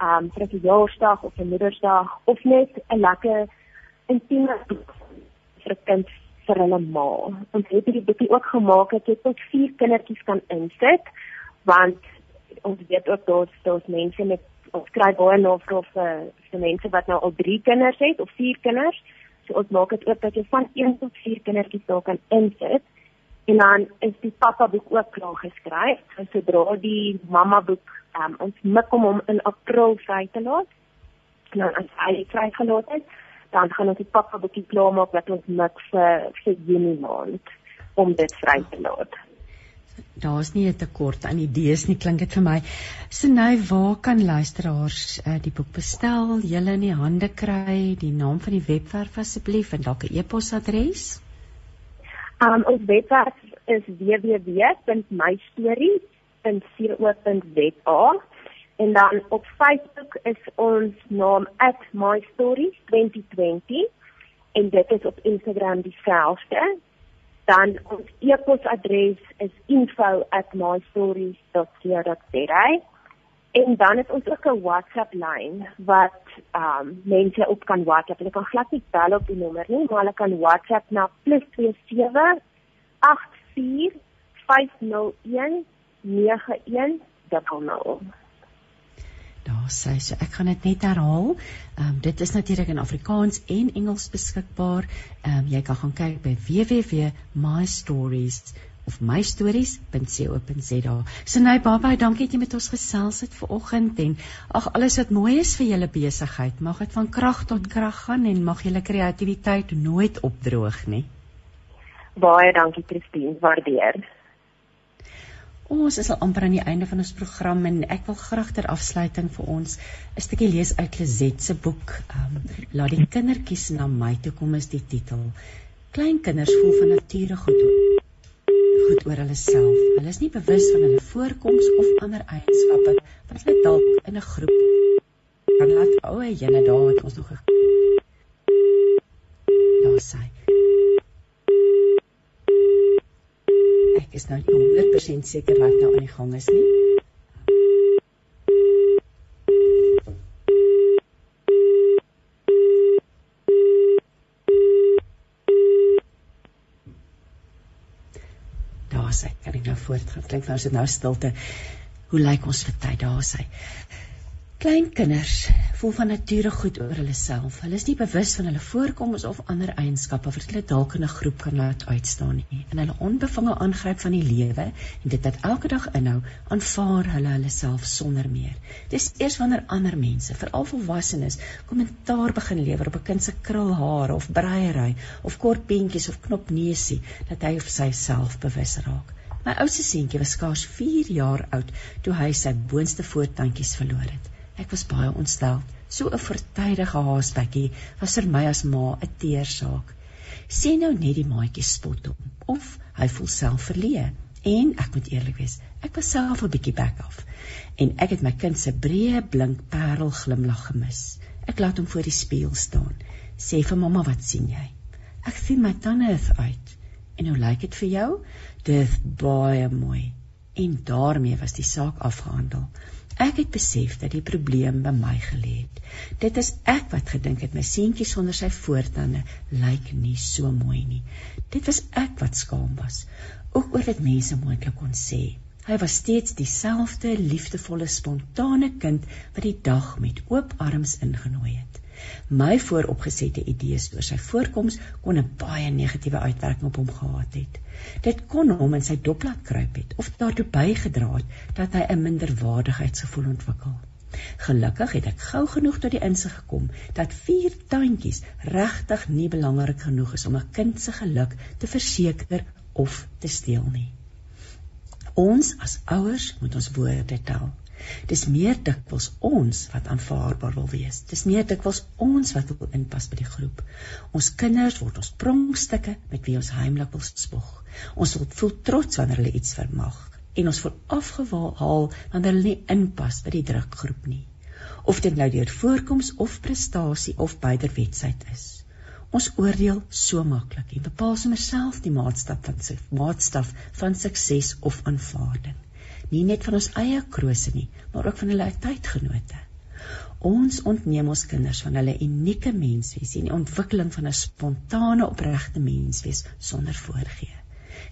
Speaker 5: um vir 'n verjaarsdag of 'n moedersdag of net 'n lekker intieme boek vir 'n kind vir hulle ma. Ons het hierdie boekie ook gemaak dat jy tot 4 kindertjies kan insit want ons weet ook daar's daar's mense met ons kry baie navrae vir vir mense wat nou al 3 kinders het of 4 kinders. So ons maak dit ook dat jy van 1 tot 4 kindertjies daar kan insit. En dan is die pappa boek ook klaar geskryf. En sodra die mamma boek um, ons mik om hom in April vry te laat. Nou as hy vrygelaat is, dan gaan ons die pappa bietjie klaarmaak dat ons niks vir vir Junie maand om dit vry te laat.
Speaker 1: Daar's nie 'n tekort aan idees nie, klink dit vir my. Sinay, waar kan luisteraars uh, die boek bestel, julle in die hande kry, die naam van die webwerf asseblief en dalk 'n e-posadres?
Speaker 5: Um ons webwerf is www.mystories.co.za En dan op Facebook is ons naam @mystories2020 en dit is op Instagram dieselfde. Dan ons e-posadres is info@mystories.co.za. En dan het ons ook 'n WhatsApp lyn wat ehm um, mense op kan WhatsApp. Hulle kan glad nie bel op die nommer nie, maar hulle kan WhatsApp na +27 84 501 9100.
Speaker 1: Daar sê so ek gaan dit net herhaal. Ehm um, dit is natuurlik in Afrikaans en Engels beskikbaar. Ehm um, jy kan gaan kyk by www.mystories of mystories.co.za. So nou baie dankie dat jy met ons gesels het vanoggend en ag alles wat mooi is vir julle besigheid. Mag dit van krag tot krag gaan en mag julle kreatiwiteit nooit opdroog nie.
Speaker 5: Baie dankie Christine, waardeer.
Speaker 1: Ons is al amper aan die einde van ons program en ek wil graag ter afsluiting vir ons 'n stukkie lees uit Lizet se boek. Um, Laat die kindertjies na my toe kom is die titel. Klein kinders voel van nature goed goed oor hulle self. Hulle is nie bewus van hulle voorkoms of ander eienskappe wat hulle dalk in 'n groep kan laat ou oh, jene daar het ons nog sy. Ek is nou nie 100% seker wat nou aan die gang is nie. Daar sê, kan ek nou voortgaan? Klink nou as dit nou stilte. Hoe lyk ons vir tyd daar sê? Klein kinders voel van nature goed oor hulle self. Hulle is nie bewus van hulle voorkoms of ander eienskappe wat hulle dalk in 'n groep kan laat uitstaan nie. En hulle onbevange aangryp van die lewe en dit wat elke dag inhou, aanvaar hulle hulle self sonder meer. Dis eers wanneer ander mense, veral volwassenes, kommentaar begin lewer op 'n kind se krulhare of breiery of kort beentjies of knopneusie, dat hy of sy self bewus raak. My oudste seentjie was skaars 4 jaar oud toe hy sy boonste voortandjies verloor het. Ek was baie ontstel. So 'n vertydige haasbekkie was vir my as ma 'n teersaak. Sien nou net die maatjie spot hom of hy voel self verleë. En ek moet eerlik wees, ek was self 'n bietjie back off. En ek het my kind se breë blink parel glimlag gemis. Ek laat hom voor die spieël staan. Sê vir mamma, wat sien jy? Ek sien my tande uit. En hoe lyk dit vir jou? Dit baie mooi. En daarmee was die saak afgehandel. Ek het besef dat die probleem by my gelê het. Dit is ek wat gedink het my seentjie sonder sy voortande lyk nie so mooi nie. Dit was ek wat skaam was, ook oor wat mense moontlik kon sê. Hy was steeds dieselfde liefdevolle, spontane kind wat die dag met oop arms ingenooi het. My vooropgesette idees oor sy voorkoms kon 'n baie negatiewe uitwerking op hom gehad het. Dit kon hom in sy dop laat kruip het of daartoe bygedra het dat hy 'n minderwaardigheidsgevoel ontwikkel. Gelukkig het ek gou genoeg tot die insig gekom dat vier tuintjies regtig nie belangrik genoeg is om 'n kind se geluk te verseker of te steel nie. Ons as ouers moet ons woorde tel. Dis meer dikwels ons wat aanvaarbaar wil wees. Dis meer dikwels ons wat wil inpas by die groep. Ons kinders word ons pronkstukke met wie ons heimlik wil spog. Ons wil voel trots wanneer hulle iets vermag en ons word afgehaal wanneer hulle nie inpas by die drukgroep nie. Of dit nou deur voorkoms of prestasie of beiderwetsheid is. Ons oordeel so maklik en bepaal sommer self die maatstaf van maatstaf van sukses of aanvaarding nie net van ons eie krose nie, maar ook van hulle tydgenote. Ons ontneem ons kinders van hulle unieke menswees en die ontwikkeling van 'n spontane opregte menswees sonder voorgee.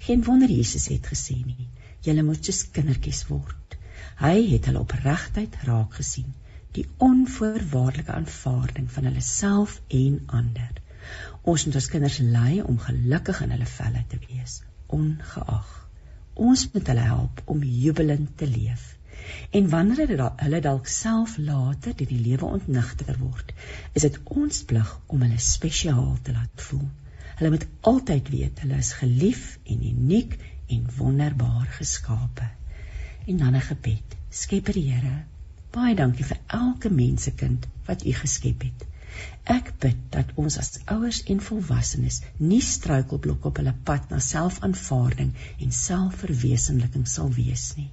Speaker 1: Geen wonder Jesus het gesê nie, julle moet soos kindertjies word. Hy het hulle opregtheid raak gesien, die onvoorwaardelike aanvaarding van hulle self en ander. Ons moet ons kinders lei om gelukkig in hulle velle te wees, ongeag ons moet hulle help om jubelend te leef. En wanneer hulle, dalk self later deur die lewe ontnigter word, is dit ons plig om hulle spesiaal te laat voel. Hulle moet altyd weet hulle is gelief en uniek en wonderbaar geskape. En dan 'n gebed. Skepper Here, baie dankie vir elke mensekind wat U geskep het. Ek bid dat ons as ouers en volwassenes nie struikelblokke op hulle pad na selfaanvaarding en selfverwesenliking sal wees nie.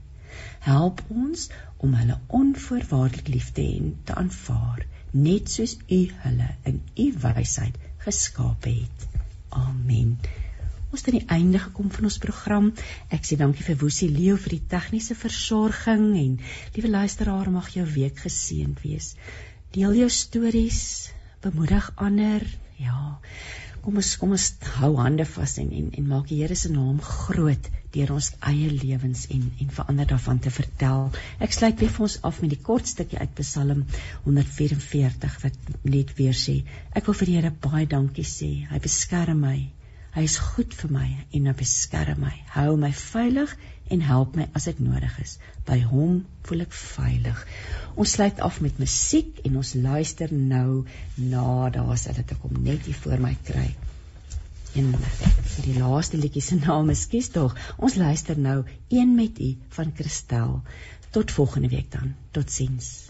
Speaker 1: Help ons om hulle onvoorwaardelik lief te hê en te aanvaar, net soos U hulle in U wysheid geskaap het. Amen. Ons het aan die einde gekom van ons program. Ek sê dankie vir Woesie Leo vir die tegniese versorging en liewe luisteraar mag jou week geseënd wees. Deel jou stories, bemoedig ander. Ja. Kom ons kom ons hou hande vas en en en maak die Here se naam groot deur ons eie lewens en en verander daarvan te vertel. Ek sluit weer vir ons af met die kort stukkie uit Psalm 144 wat net weer sê: Ek wil vir die Here baie dankie sê. Hy beskerm my. Hy is goed vir my en hy beskerm my. Hou my veilig en help my as dit nodig is. By hom voel ek veilig. Ons sluit af met musiek en ons luister nou na daar's dit ek kom net hier voor my kry. En vir die laaste liedjie se naam is Kies tog. Ons luister nou een met u van Christel. Tot volgende week dan. Totsiens.